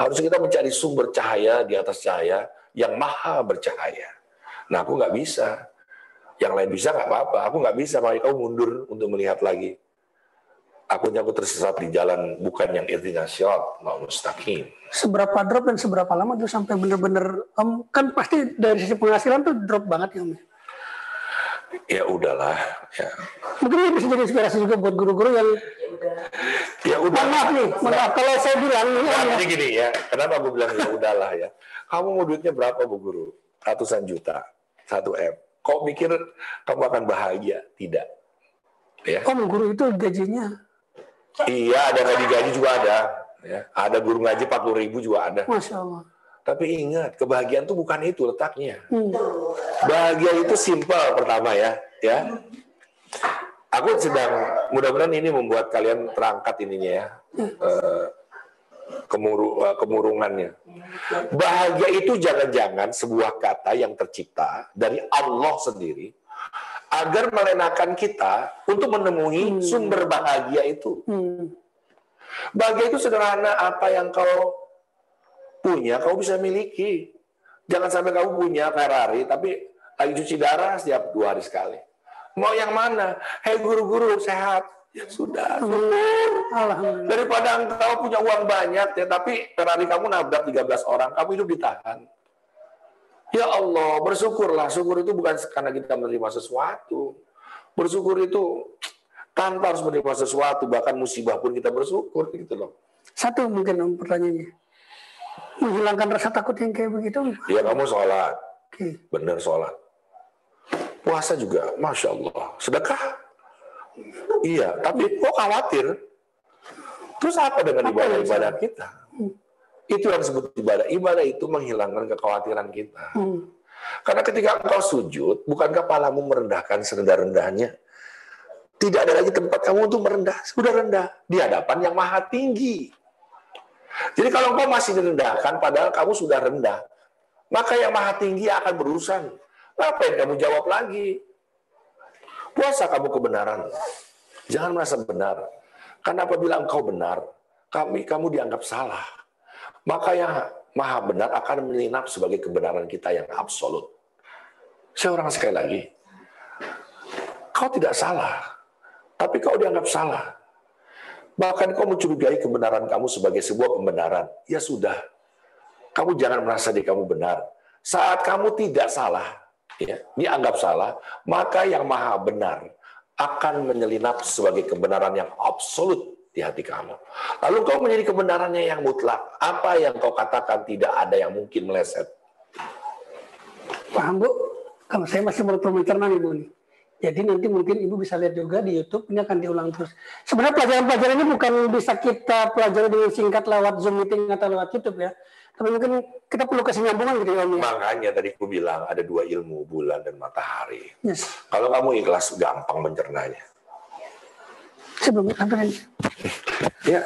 Harusnya kita mencari sumber cahaya di atas cahaya yang maha bercahaya. Nah aku nggak bisa. Yang lain bisa nggak apa-apa. Aku nggak bisa, makanya kamu mundur untuk melihat lagi. Aku tersesat di jalan bukan yang irtinya syarab, mau mustaqim. Seberapa drop dan seberapa lama tuh sampai bener-bener Om, kan pasti dari sisi penghasilan tuh drop banget ya Om. ya? Ya udahlah, ya. Mungkin ini bisa jadi inspirasi juga buat guru-guru yang Ya udah. Maaf nih, maaf kalau saya bilang ini Nah, ya. jadi gini ya, kenapa aku bilang ya udahlah ya. Kamu mau duitnya berapa Bu Guru? Ratusan juta, 1 M. Kok mikir kamu akan bahagia? Tidak. Ya. Om guru itu gajinya Iya, ada nggak digaji juga ada. Ya. Ada guru ngaji 40 ribu juga ada. Masya Allah. Tapi ingat, kebahagiaan itu bukan itu letaknya. Hmm. Bahagia itu simpel pertama ya, ya. Aku sedang mudah-mudahan ini membuat kalian terangkat ininya ya. eh, kemuru, eh, kemurungannya. Bahagia itu jangan-jangan sebuah kata yang tercipta dari Allah sendiri agar melenakan kita untuk menemui sumber bahagia itu. Hmm. Bahagia itu sederhana apa yang kau punya, kau bisa miliki. Jangan sampai kamu punya Ferrari, tapi lagi cuci darah setiap dua hari sekali. Mau yang mana? Hei guru-guru, sehat. Ya sudah, syukur. Alhamdulillah. Daripada engkau punya uang banyak, ya, tapi Ferrari kamu nabrak 13 orang, kamu hidup ditahan. Ya Allah, bersyukurlah. Syukur itu bukan karena kita menerima sesuatu. Bersyukur itu tanpa harus menerima sesuatu, bahkan musibah pun kita bersyukur gitu loh. Satu mungkin Om pertanyaannya. Menghilangkan rasa takut yang kayak begitu. Ya kamu sholat, Oke. benar sholat. Puasa juga, masya Allah. Sedekah, iya. Tapi kok khawatir? Terus apa dengan ibadah-ibadah kita? Itu yang disebut ibadah. Ibadah itu menghilangkan kekhawatiran kita. Hmm. Karena ketika engkau sujud, bukankah kepalamu merendahkan serendah-rendahnya? Tidak ada lagi tempat kamu untuk merendah. Sudah rendah. Di hadapan yang maha tinggi. Jadi kalau engkau masih direndahkan, padahal kamu sudah rendah, maka yang maha tinggi akan berurusan. Ngapain kamu jawab lagi? Puasa kamu kebenaran. Jangan merasa benar. Karena apabila engkau benar, kami kamu dianggap salah. Maka yang maha benar akan menyelinap sebagai kebenaran kita yang absolut. Saya orang sekali lagi, kau tidak salah, tapi kau dianggap salah. Bahkan kau mencurigai kebenaran kamu sebagai sebuah pembenaran. Ya sudah, kamu jangan merasa diri kamu benar. Saat kamu tidak salah, ya, dianggap salah, maka yang maha benar akan menyelinap sebagai kebenaran yang absolut di hati kamu. Lalu kau menjadi kebenarannya yang mutlak. Apa yang kau katakan tidak ada yang mungkin meleset. Paham Bu? Kalau saya masih menurut pemikiran Ibu nih. Jadi nanti mungkin Ibu bisa lihat juga di YouTube, ini akan diulang terus. Sebenarnya pelajaran-pelajaran ini bukan bisa kita pelajari dengan singkat lewat Zoom meeting atau lewat YouTube ya. Tapi mungkin kita perlu kesinambungan gitu ya Om ya. Makanya tadi aku bilang ada dua ilmu, bulan dan matahari. Yes. Kalau kamu ikhlas, gampang mencernanya. Sebelum sampai Ya,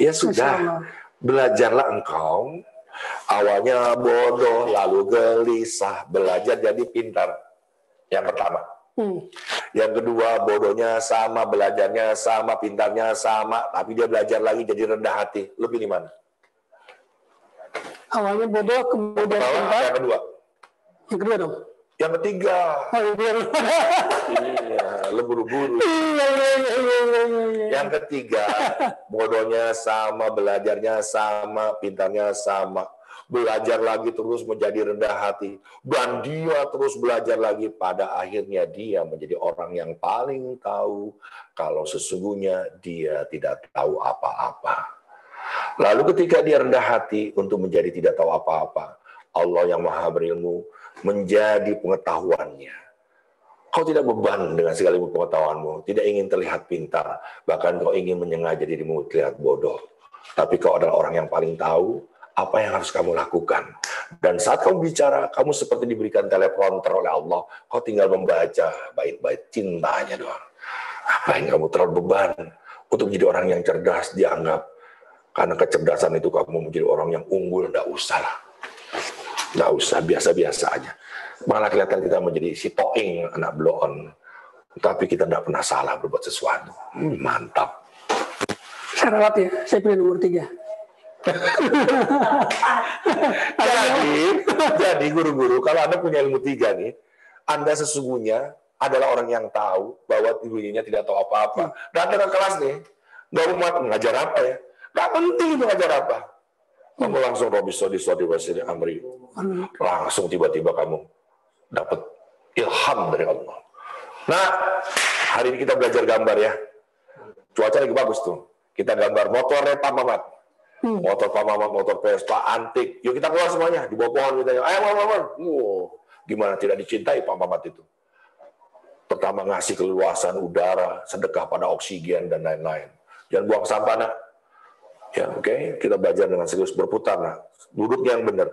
ya sudah. Belajarlah engkau. Awalnya bodoh, lalu gelisah. Belajar jadi pintar. Yang pertama. Hmm. Yang kedua, bodohnya sama, belajarnya sama, pintarnya sama, tapi dia belajar lagi jadi rendah hati. Lu pilih mana? Awalnya bodoh, kemudian Pertama, pintar. yang kedua. Yang kedua dong. Yang ketiga, iya, iya, iya, iya, iya. Yang ketiga, bodohnya sama, belajarnya sama, pintarnya sama. Belajar lagi terus menjadi rendah hati. Dan dia terus belajar lagi. Pada akhirnya dia menjadi orang yang paling tahu kalau sesungguhnya dia tidak tahu apa-apa. Lalu ketika dia rendah hati untuk menjadi tidak tahu apa-apa, Allah yang maha berilmu menjadi pengetahuannya. Kau tidak beban dengan segala pengetahuanmu, tidak ingin terlihat pintar, bahkan kau ingin menyengaja dirimu terlihat bodoh. Tapi kau adalah orang yang paling tahu apa yang harus kamu lakukan. Dan saat kamu bicara, kamu seperti diberikan teleprompter oleh Allah, kau tinggal membaca bait-bait cintanya doang. Apa yang kamu terlalu beban untuk menjadi orang yang cerdas dianggap karena kecerdasan itu kamu menjadi orang yang unggul, enggak usah lah. Enggak usah, biasa-biasa aja. Malah kelihatan kita menjadi si toing, anak blow on. Tapi kita enggak pernah salah berbuat sesuatu. Hmm, mantap. Saya rawat ya, saya pilih nomor tiga. Jadi, jadi guru-guru, kalau Anda punya ilmu tiga nih, Anda sesungguhnya adalah orang yang tahu bahwa dirinya tidak tahu apa-apa. Dan ke kelas nih, nggak umat ngajar apa ya? Nggak penting itu ngajar apa. Kamu langsung Robi Sodi Sodi Wasiri Amri. Langsung tiba-tiba kamu dapat ilham dari Allah. Nah, hari ini kita belajar gambar ya. Cuaca lagi bagus tuh. Kita gambar motornya Pak Mamat. Motor Pak Mamat, motor Vespa, antik. Yuk kita keluar semuanya. Di bawah pohon kita. Ayo, Pak Mamat. Wow. Gimana tidak dicintai Pak Mamat itu. Pertama ngasih keluasan udara, sedekah pada oksigen, dan lain-lain. Jangan buang sampah, nak. Ya, oke. Kita belajar dengan serius berputar, nak. Duduk yang benar.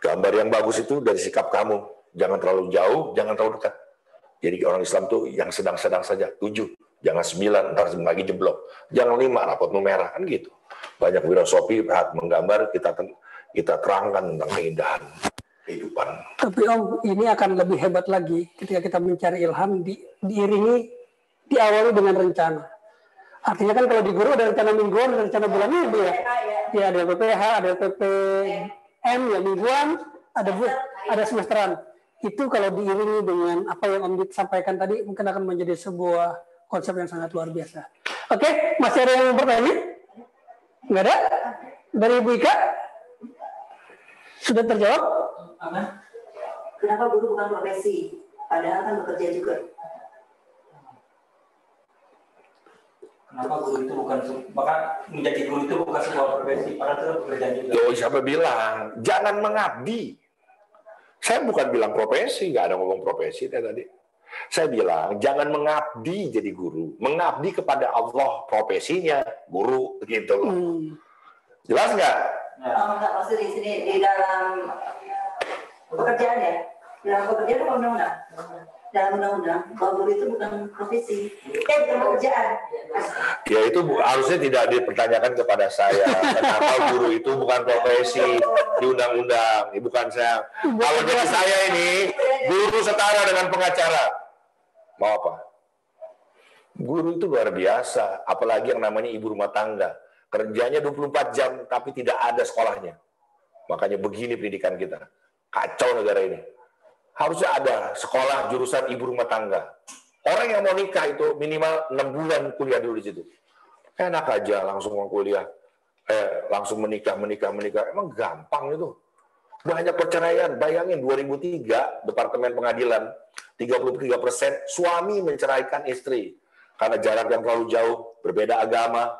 Gambar yang bagus itu dari sikap kamu. Jangan terlalu jauh, jangan terlalu dekat. Jadi orang Islam tuh yang sedang-sedang saja. Tujuh. Jangan sembilan, ntar lagi jeblok. Jangan lima, rapot merah. Kan gitu. Banyak filosofi, menggambar, kita kita terangkan tentang keindahan kehidupan. Tapi Om, ini akan lebih hebat lagi ketika kita mencari ilham di, diiringi diawali dengan rencana. Artinya kan kalau di guru ada rencana mingguan, ada rencana bulanan ya, Bu ya. Ya ada PPH, ada PPM ya mingguan, ada bu, ada semesteran. Itu kalau diiringi dengan apa yang Om Dik sampaikan tadi mungkin akan menjadi sebuah konsep yang sangat luar biasa. Oke, masih ada yang bertanya? Enggak ada? Dari Ibu Ika? Sudah terjawab? Kenapa guru bukan profesi? Padahal kan bekerja juga. Kenapa guru itu bukan bahkan menjadi guru itu bukan sebuah profesi, padahal itu pekerjaan juga. Yo, siapa bilang? Jangan mengabdi. Saya bukan bilang profesi, nggak ada ngomong profesi tadi. Saya bilang jangan mengabdi jadi guru, mengabdi kepada Allah profesinya guru gitu loh. Hmm. Jelas nggak? Ya. Oh, enggak maksud di sini di dalam pekerjaan ya? Di dalam pekerjaan apa undang-undang? Dalam undang-undang bahwa guru itu bukan profesi, eh pekerjaan. Ya itu harusnya tidak dipertanyakan kepada saya. Kenapa guru itu bukan profesi di undang-undang? Bukan saya. Kalau jadi saya ini guru setara dengan pengacara. Mau apa? Guru itu luar biasa, apalagi yang namanya ibu rumah tangga. Kerjanya 24 jam tapi tidak ada sekolahnya. Makanya begini pendidikan kita. Kacau negara ini. Harusnya ada sekolah jurusan ibu rumah tangga. Orang yang mau nikah itu minimal 6 bulan kuliah dulu di situ. Enak aja langsung mau kuliah. Eh, langsung menikah, menikah, menikah. Emang gampang itu. Banyak perceraian. Bayangin 2003 Departemen Pengadilan 33 persen suami menceraikan istri karena jarak yang terlalu jauh, berbeda agama,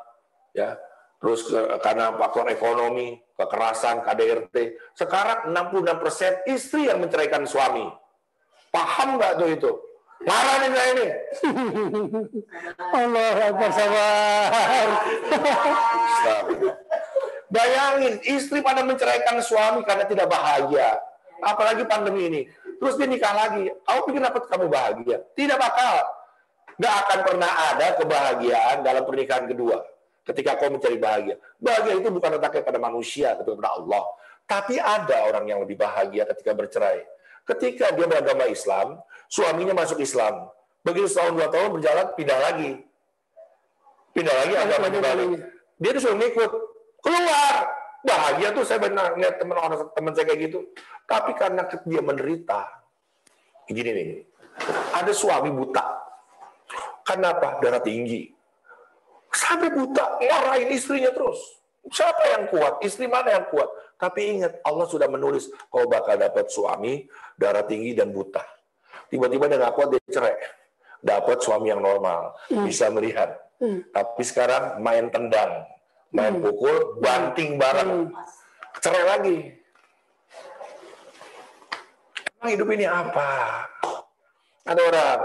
ya. Terus ke- karena faktor ekonomi, kekerasan, KDRT. Sekarang 66 persen istri yang menceraikan suami. Paham nggak tuh itu? Marah nih saya ini. Allah Akbar sabar. Bayangin, istri pada menceraikan suami karena tidak bahagia. Apalagi pandemi ini. Terus dia nikah lagi. Kamu pikir dapat kamu bahagia? Tidak bakal. Nggak akan pernah ada kebahagiaan dalam pernikahan kedua. Ketika kau mencari bahagia. Bahagia itu bukan letaknya pada manusia, tapi pada Allah. Tapi ada orang yang lebih bahagia ketika bercerai. Ketika dia beragama Islam, suaminya masuk Islam. Begitu setahun dua tahun berjalan, pindah lagi. Pindah lagi agama lagi. Dia disuruh ngikut. Keluar. Bahagia tuh saya benar ngeliat teman orang teman saya kayak gitu. Tapi karena dia menderita, gini nih, ada suami buta. Kenapa? Darah tinggi. Sampai buta, marahin istrinya terus. Siapa yang kuat? Istri mana yang kuat? Tapi ingat, Allah sudah menulis kau bakal dapat suami darah tinggi dan buta. Tiba-tiba dia nggak kuat dia cerai. Dapat suami yang normal, bisa melihat. Tapi sekarang main tendang, main pukul, banting bareng, cerai lagi. Emang hidup ini apa? Ada orang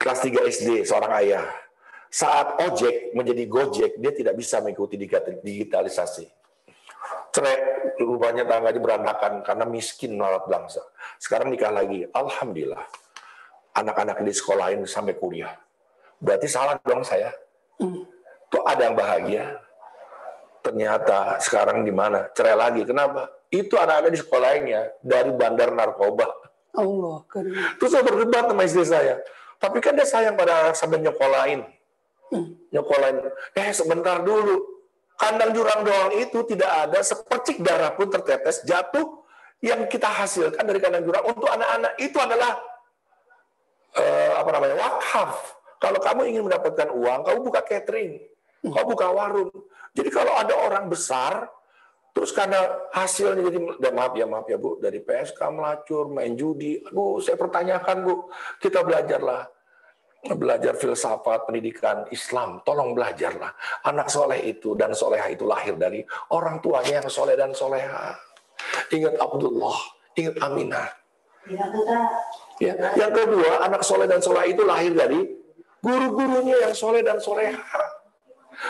kelas 3 SD, seorang ayah. Saat ojek menjadi gojek, dia tidak bisa mengikuti digital- digitalisasi. Cerai, rupanya tangganya berantakan karena miskin merawat bangsa. Sekarang nikah lagi. Alhamdulillah. Anak-anak di sekolahin sampai kuliah. Berarti salah dong saya. Tuh ada yang bahagia. Ternyata sekarang di mana? Cerai lagi. Kenapa? Itu anak-anak di sekolahinnya dari bandar narkoba. Allah. Terus saya berdebat sama istri saya. Tapi kan dia sayang pada anak sampai nyokolain. Nyokolain. Eh sebentar dulu. Kandang jurang doang itu tidak ada sepercik darah pun tertetes jatuh yang kita hasilkan dari kandang jurang untuk anak-anak itu adalah eh, apa namanya wakaf. Kalau kamu ingin mendapatkan uang, kamu buka catering, kamu buka warung. Jadi kalau ada orang besar, terus karena hasilnya jadi maaf ya maaf ya bu dari PSK melacur, main judi, aduh saya pertanyakan bu, kita belajarlah belajar filsafat pendidikan Islam, tolong belajarlah. Anak soleh itu dan soleha itu lahir dari orang tuanya yang soleh dan soleha. Ingat Abdullah, ingat Aminah. Ya. Yang kedua, anak soleh dan soleh itu lahir dari guru-gurunya yang soleh dan soleha.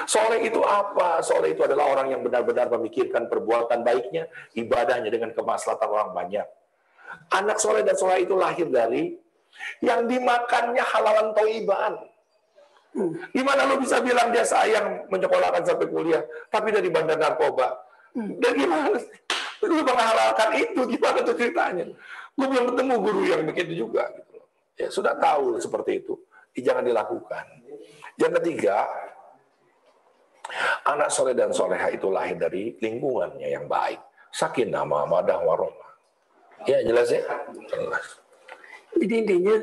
Soleh itu apa? Soleh itu adalah orang yang benar-benar memikirkan perbuatan baiknya, ibadahnya dengan kemaslahatan orang banyak. Anak soleh dan soleh itu lahir dari yang dimakannya halalan toibaan. Gimana lu bisa bilang dia sayang menyekolahkan sampai kuliah, tapi dari bandar narkoba? Dan gimana? sih? Lu menghalalkan itu, gimana tuh ceritanya? Gue belum ketemu guru yang begitu juga. Gitu. Ya sudah tahu seperti itu, Ya, jangan dilakukan. Yang ketiga, anak soleh dan soleha itu lahir dari lingkungannya yang baik. Sakinah, mawadah, warohmah. Ya jelas ya? Jelas. Jadi intinya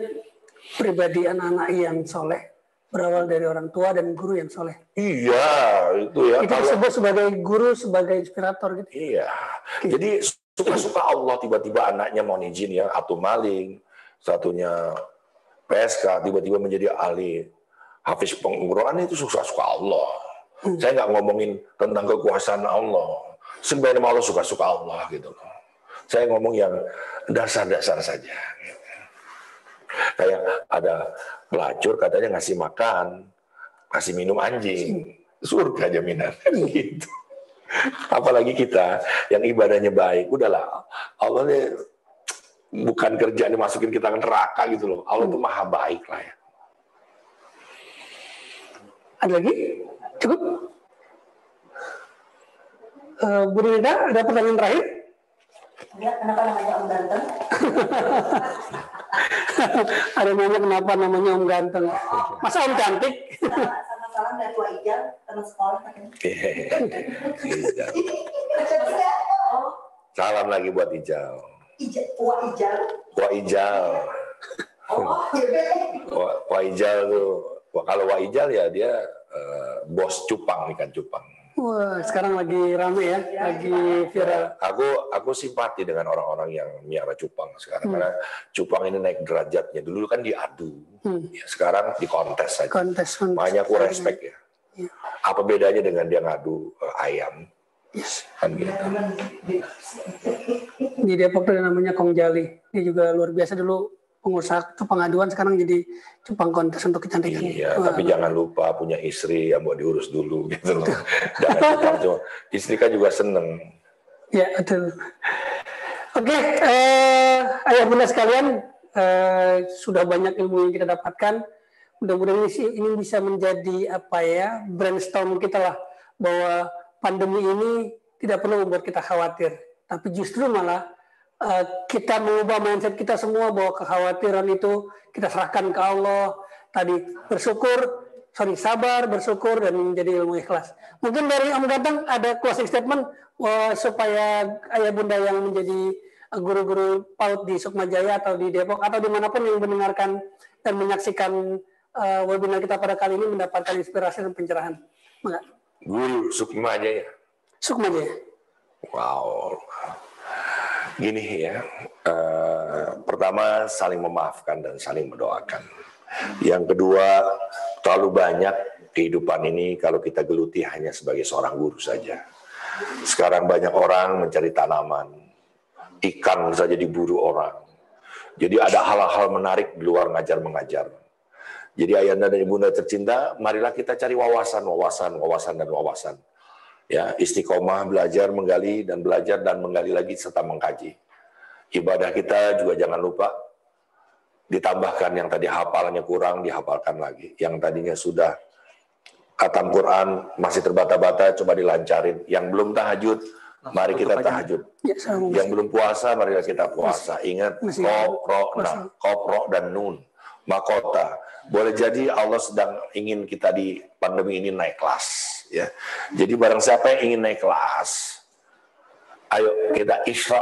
pribadi anak-anak yang soleh berawal dari orang tua dan guru yang soleh. Iya, itu ya. Itu disebut sebagai guru, sebagai inspirator gitu. Iya. Jadi suka-suka Allah tiba-tiba anaknya mau izin ya, atau maling, satunya PSK tiba-tiba menjadi ahli hafiz penguraan itu suka-suka Allah. Saya nggak ngomongin tentang kekuasaan Allah. Sebenarnya Allah suka-suka Allah gitu loh. Saya ngomong yang dasar-dasar saja. Kayak ada pelacur katanya ngasih makan, ngasih minum anjing, surga jaminan gitu. Apalagi kita yang ibadahnya baik, udahlah Allah ini bukan kerja dimasukin kita ke neraka gitu loh. Allah tuh maha baik lah ya. Ada lagi? Cukup? Eh, Bu Rida, ada pertanyaan terakhir? Ya, kenapa namanya Om Ganteng? ada yang nanya kenapa namanya Om Ganteng. Masa Om cantik? Sama, salam dari Tua Ijal, teman sekolah katanya. Oh, Salam lagi buat Ijal. Ijal, Tua Ijal. Wah Ijal. Oh, iya. Wah, Wah Ijal tuh. Wah, kalau Wah Ijal ya dia eh, bos cupang ikan cupang. Wah, sekarang lagi rame ya, lagi viral. Aku aku simpati dengan orang-orang yang miara cupang sekarang karena cupang ini naik derajatnya. Dulu kan diadu, ya, sekarang dikontes saja. Kontes, kontes. Makanya aku respect ya. Apa bedanya dengan dia ngadu eh, ayam? Kan gitu. Di Depok ada namanya Kong Jali. Dia juga luar biasa dulu pengusaha itu pengaduan sekarang jadi cupang kontes untuk kecantikan. Iya, Wah, tapi jangan lupa punya istri yang mau diurus dulu gitu loh. Jangan cuma. Istri kan juga seneng. Ya betul. Oke, eh, ayah bunda sekalian, eh, sudah banyak ilmu yang kita dapatkan. Mudah-mudahan ini, bisa menjadi apa ya brainstorm kita lah bahwa pandemi ini tidak perlu membuat kita khawatir, tapi justru malah kita mengubah mindset kita semua bahwa kekhawatiran itu kita serahkan ke Allah. Tadi bersyukur, sorry sabar, bersyukur dan menjadi ilmu ikhlas. Mungkin dari Om Ganteng ada closing statement eh, supaya ayah bunda yang menjadi eh, guru-guru PAUD di Sukma Jaya atau di Depok atau di mana pun yang mendengarkan dan menyaksikan eh, webinar kita pada kali ini mendapatkan inspirasi dan pencerahan. Maka, Guru Sukma aja ya. Sukma Jaya. Wow. Gini ya, eh, pertama saling memaafkan dan saling mendoakan. Yang kedua, terlalu banyak kehidupan ini kalau kita geluti hanya sebagai seorang guru saja. Sekarang banyak orang mencari tanaman, ikan saja diburu orang. Jadi ada hal-hal menarik di luar ngajar mengajar. Jadi ayanda dan ibunda tercinta, marilah kita cari wawasan, wawasan, wawasan dan wawasan ya istiqomah belajar menggali dan belajar dan menggali lagi serta mengkaji. Ibadah kita juga jangan lupa ditambahkan yang tadi hafalannya kurang dihafalkan lagi. Yang tadinya sudah khatam Quran masih terbata-bata coba dilancarin. Yang belum tahajud mari kita tahajud. Ya, yang belum puasa marilah kita puasa. Ingat kopro nah, kopro dan nun makota. Boleh jadi Allah sedang ingin kita di pandemi ini naik kelas ya. Jadi barang siapa yang ingin naik kelas ayo kita isra.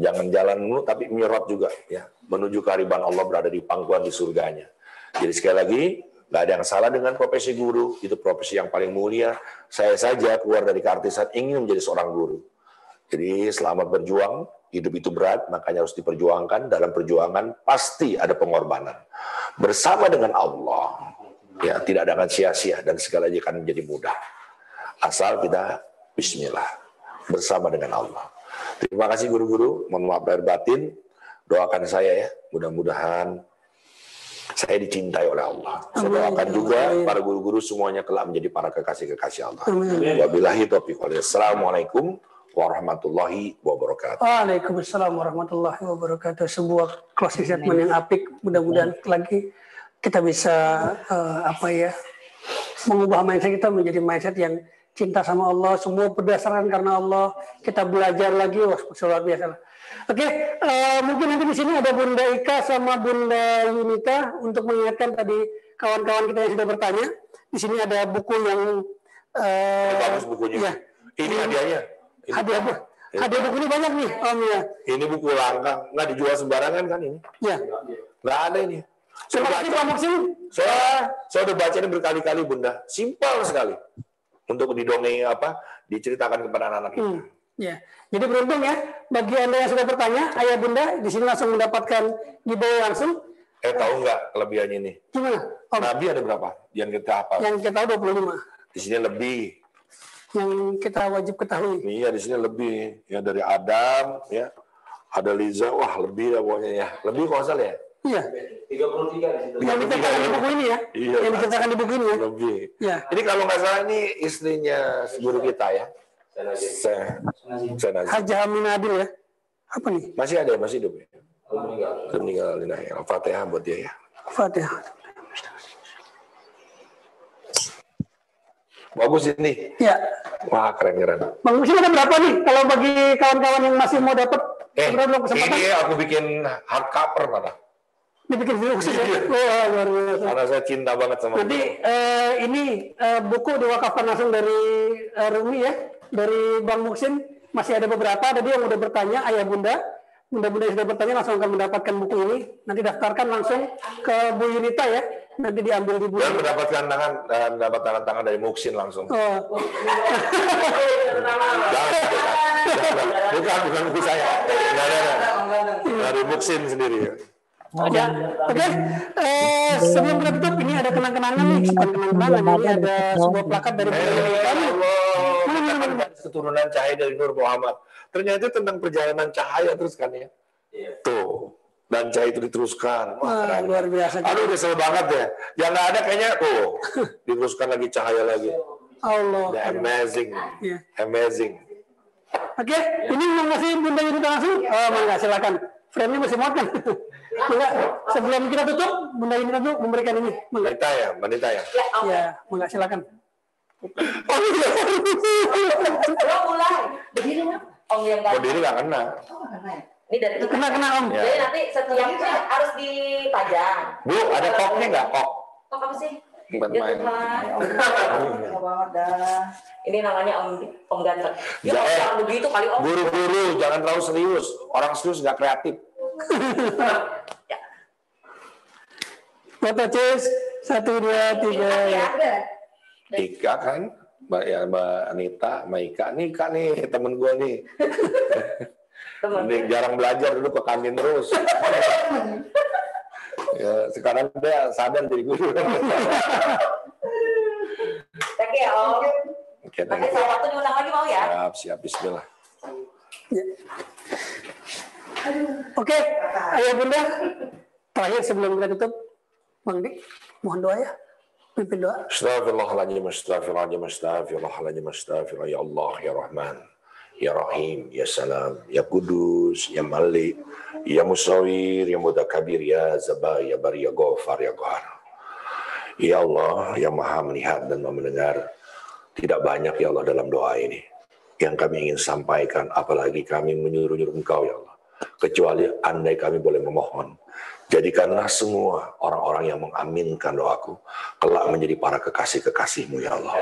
Jangan jalan dulu tapi mirot juga ya. Menuju kehariban Allah berada di pangkuan di surganya. Jadi sekali lagi nggak ada yang salah dengan profesi guru. Itu profesi yang paling mulia. Saya saja keluar dari keartisan ingin menjadi seorang guru. Jadi selamat berjuang, hidup itu berat, makanya harus diperjuangkan. Dalam perjuangan pasti ada pengorbanan. Bersama dengan Allah, ya tidak ada akan sia-sia. Dan segala akan menjadi mudah. Asal kita Bismillah bersama dengan Allah. Terima kasih guru-guru, mohon maaf lahir batin. Doakan saya ya, mudah-mudahan saya dicintai oleh Allah. Saya doakan juga para guru-guru semuanya kelak menjadi para kekasih-kekasih Allah. Wabillahi taufiq wal hidayah. Assalamualaikum warahmatullahi wabarakatuh. Waalaikumsalam warahmatullahi wabarakatuh. Sebuah closing statement yang apik. Mudah-mudahan lagi kita bisa eh, apa ya mengubah mindset kita menjadi mindset yang cinta sama Allah. Semua berdasarkan karena Allah. Kita belajar lagi. Wah, luar biasa. lah. Oke, eh, mungkin nanti di sini ada Bunda Ika sama Bunda Yunita untuk mengingatkan tadi kawan-kawan kita yang sudah bertanya. Di sini ada buku yang eh, Ini bagus bukunya. ya, Ini hadiahnya. Ini, hadiah bu, hadiah buku ini banyak nih Om ya. ini buku langka, nggak dijual sembarangan kan ini? Ya. Nggak ada ini. Saya Terima kasih Pak saya, saya udah baca ini berkali-kali bunda, simpel sekali untuk didongeng apa, diceritakan kepada anak-anak kita. Hmm, ya. Jadi beruntung ya bagi anda yang sudah bertanya, ayah bunda di sini langsung mendapatkan giveaway langsung. Eh tahu nggak kelebihannya ini? Gimana? Om, Nabi ada berapa? Yang kita apa? yang kita tahu 25. Di sini lebih. Yang kita wajib ketahui. Iya di sini lebih. Ya dari Adam, ya ada Liza, wah lebih ya pokoknya ya. Lebih kalau salah ya. Iya. 33 di situ. Yang diceritakan di buku ini ya. Iya, yang diceritakan di buku ini ya. Lebih. Ya. Ini kalau nggak salah ini istrinya guru kita ya. Nazim. Haji Amin Adil ya. Apa nih? Masih ada, masih hidup ya. Sudah meninggal Lina ya. Al-Fatihah buat dia ya. Fatihah. Bagus ini. Ya. Wah keren keren. Bang Muksin ada berapa nih? Kalau bagi kawan-kawan yang masih mau dapat Eh, belum kesempatan? ini aku bikin hardcover mana? Khusus ya. Wah, luar biasa. Karena saya cinta banget sama Nanti eh, ini eh, buku diwakafkan langsung dari eh, Rumi ya, dari Bang Muksin. Masih ada beberapa, tadi yang udah bertanya, ayah bunda. Bunda-bunda yang sudah bertanya langsung akan mendapatkan buku ini. Nanti daftarkan langsung ke Bu Yunita ya. Nanti diambil di Bu dan mendapatkan tangan dan mendapat tangan tangan dari Muksin langsung. Oh, Jangan, jangan. bukan bukan buku saya. Dari Muksin sendiri. Ya. ya, oke. Eh, sebelum kita tutup, ini ada kenang-kenangan nih. Bukan kenang-kenangan, ini ada sebuah plakat dari kan keturunan cahaya dari Nur Muhammad. Ternyata itu tentang perjalanan cahaya terus kan ya. Tuh. Dan cahaya itu diteruskan. Wah, luar biasa. Aduh, udah seru banget ya. Yang nggak ada kayaknya, tuh, diteruskan lagi cahaya lagi. Allah. The amazing. Iya. Amazing. Oke, ini mau ngasih Bunda Yunita langsung? Oh, mangga silakan. Frame-nya masih muat kan? Mangga, sebelum kita tutup, Bunda Yunita tuh memberikan ini. Mangga. Wanita ya, wanita ya. Ya, mangga silakan. Lo mulai. Berdiri nggak? Om yang Mau diri nggak kena. Oh, karena ya. Ini dari kita. Kena kena om. Ya. Jadi nanti setiapnya harus dipajang. Bu, ada koknya nggak kok? Kok apa sih? Ya main. Banget dah. Ini namanya Om Om ganteng. Ya Ya, eh. jangan begitu kali Om. Guru-guru, jangan terlalu serius. Orang serius nggak kreatif. Foto cheers. Satu, dua, tiga. Ya. Ika kan, Mbak, ya, Mbak Anita, Mbak Ika. Nih Ika nih, temen gue nih. Teman. Nih, jarang belajar dulu ke kantin terus. ya, sekarang dia sadar jadi guru. Oke ya Om. Oke, Nanti saya waktu diundang lagi mau ya? siap, siap, Bismillah. Oke, ayah bunda. Terakhir sebelum kita tutup, Bang Dik, mohon doa ya. Pimpin doa. Astagfirullahaladzim, astagfirullahaladzim, astagfirullahaladzim, astagfirullah. Ya Allah, Ya Rahman, Ya Rahim, Ya Salam, Ya Kudus, Ya Malik, Ya Musawir, Ya Mudakabir, Ya Zabar, Ya Bari, Ya Ghafar, Ya Ghar. Ya Allah, yang maha melihat dan mendengar, tidak banyak ya Allah dalam doa ini. Yang kami ingin sampaikan, apalagi kami menyuruh-nyuruh engkau ya Allah. Kecuali andai kami boleh memohon. Jadikanlah semua orang-orang yang mengaminkan doaku, kelak menjadi para kekasih-kekasihmu ya Allah.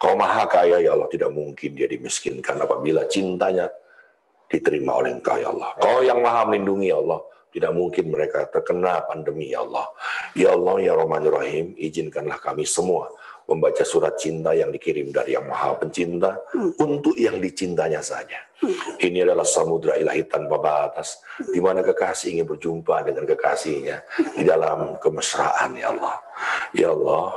Kau maha kaya ya Allah, tidak mungkin dia dimiskinkan apabila cintanya diterima oleh engkau ya Allah. Kau yang maha melindungi ya Allah, tidak mungkin mereka terkena pandemi ya Allah. Ya Allah ya Rahman Rahim, izinkanlah kami semua membaca surat cinta yang dikirim dari yang maha pencinta hmm. untuk yang dicintanya saja. Hmm. Ini adalah samudra ilahi tanpa batas, hmm. di mana kekasih ingin berjumpa dengan kekasihnya hmm. di dalam kemesraan ya Allah. Ya Allah,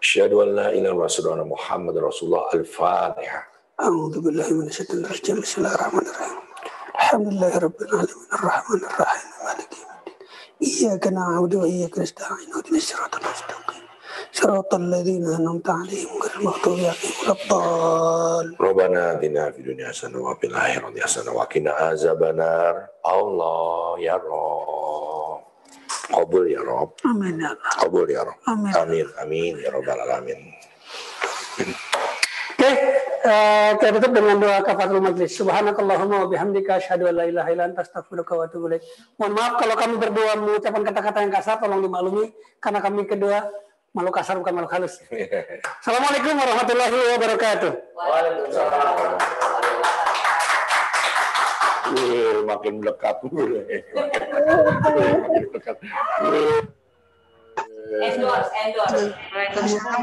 syahadu an la ilaha illallah Muhammad Rasulullah al-Fatihah. A'udzu billahi minasyaitonir rajim. Bismillahirrahmanirrahim. Alhamdulillahirabbil alamin arrahmanir rahim maliki yaumiddin. Iyyaka na'budu wa iyyaka nasta'in. Ihdinash shiratal mustaqim. صراط الذين أنعمت عليهم غير المغضوب عليهم ولا الضالين Rabbana atina fid dunya hasanah wa fil akhirati hasanah wa qina azabannar. Allah ya Rabb. Qabul ya Rabb. آمين يا الله Qabul ya Rabb. Amin. Amin. Amin ya rabbal alamin. Oke, eh, kita tutup dengan doa kafaratul majlis. Subhanakallahumma wa bihamdika asyhadu an la ilaha illa anta astaghfiruka wa atubu ilaik. Mohon maaf kalau kami berdua mengucapkan kata-kata yang kasar, tolong dimaklumi karena kami kedua malu kasar bukan malu halus. Assalamualaikum warahmatullahi wabarakatuh. Uh, makin melekat. Endorse, endorse. Waalaikumsalam.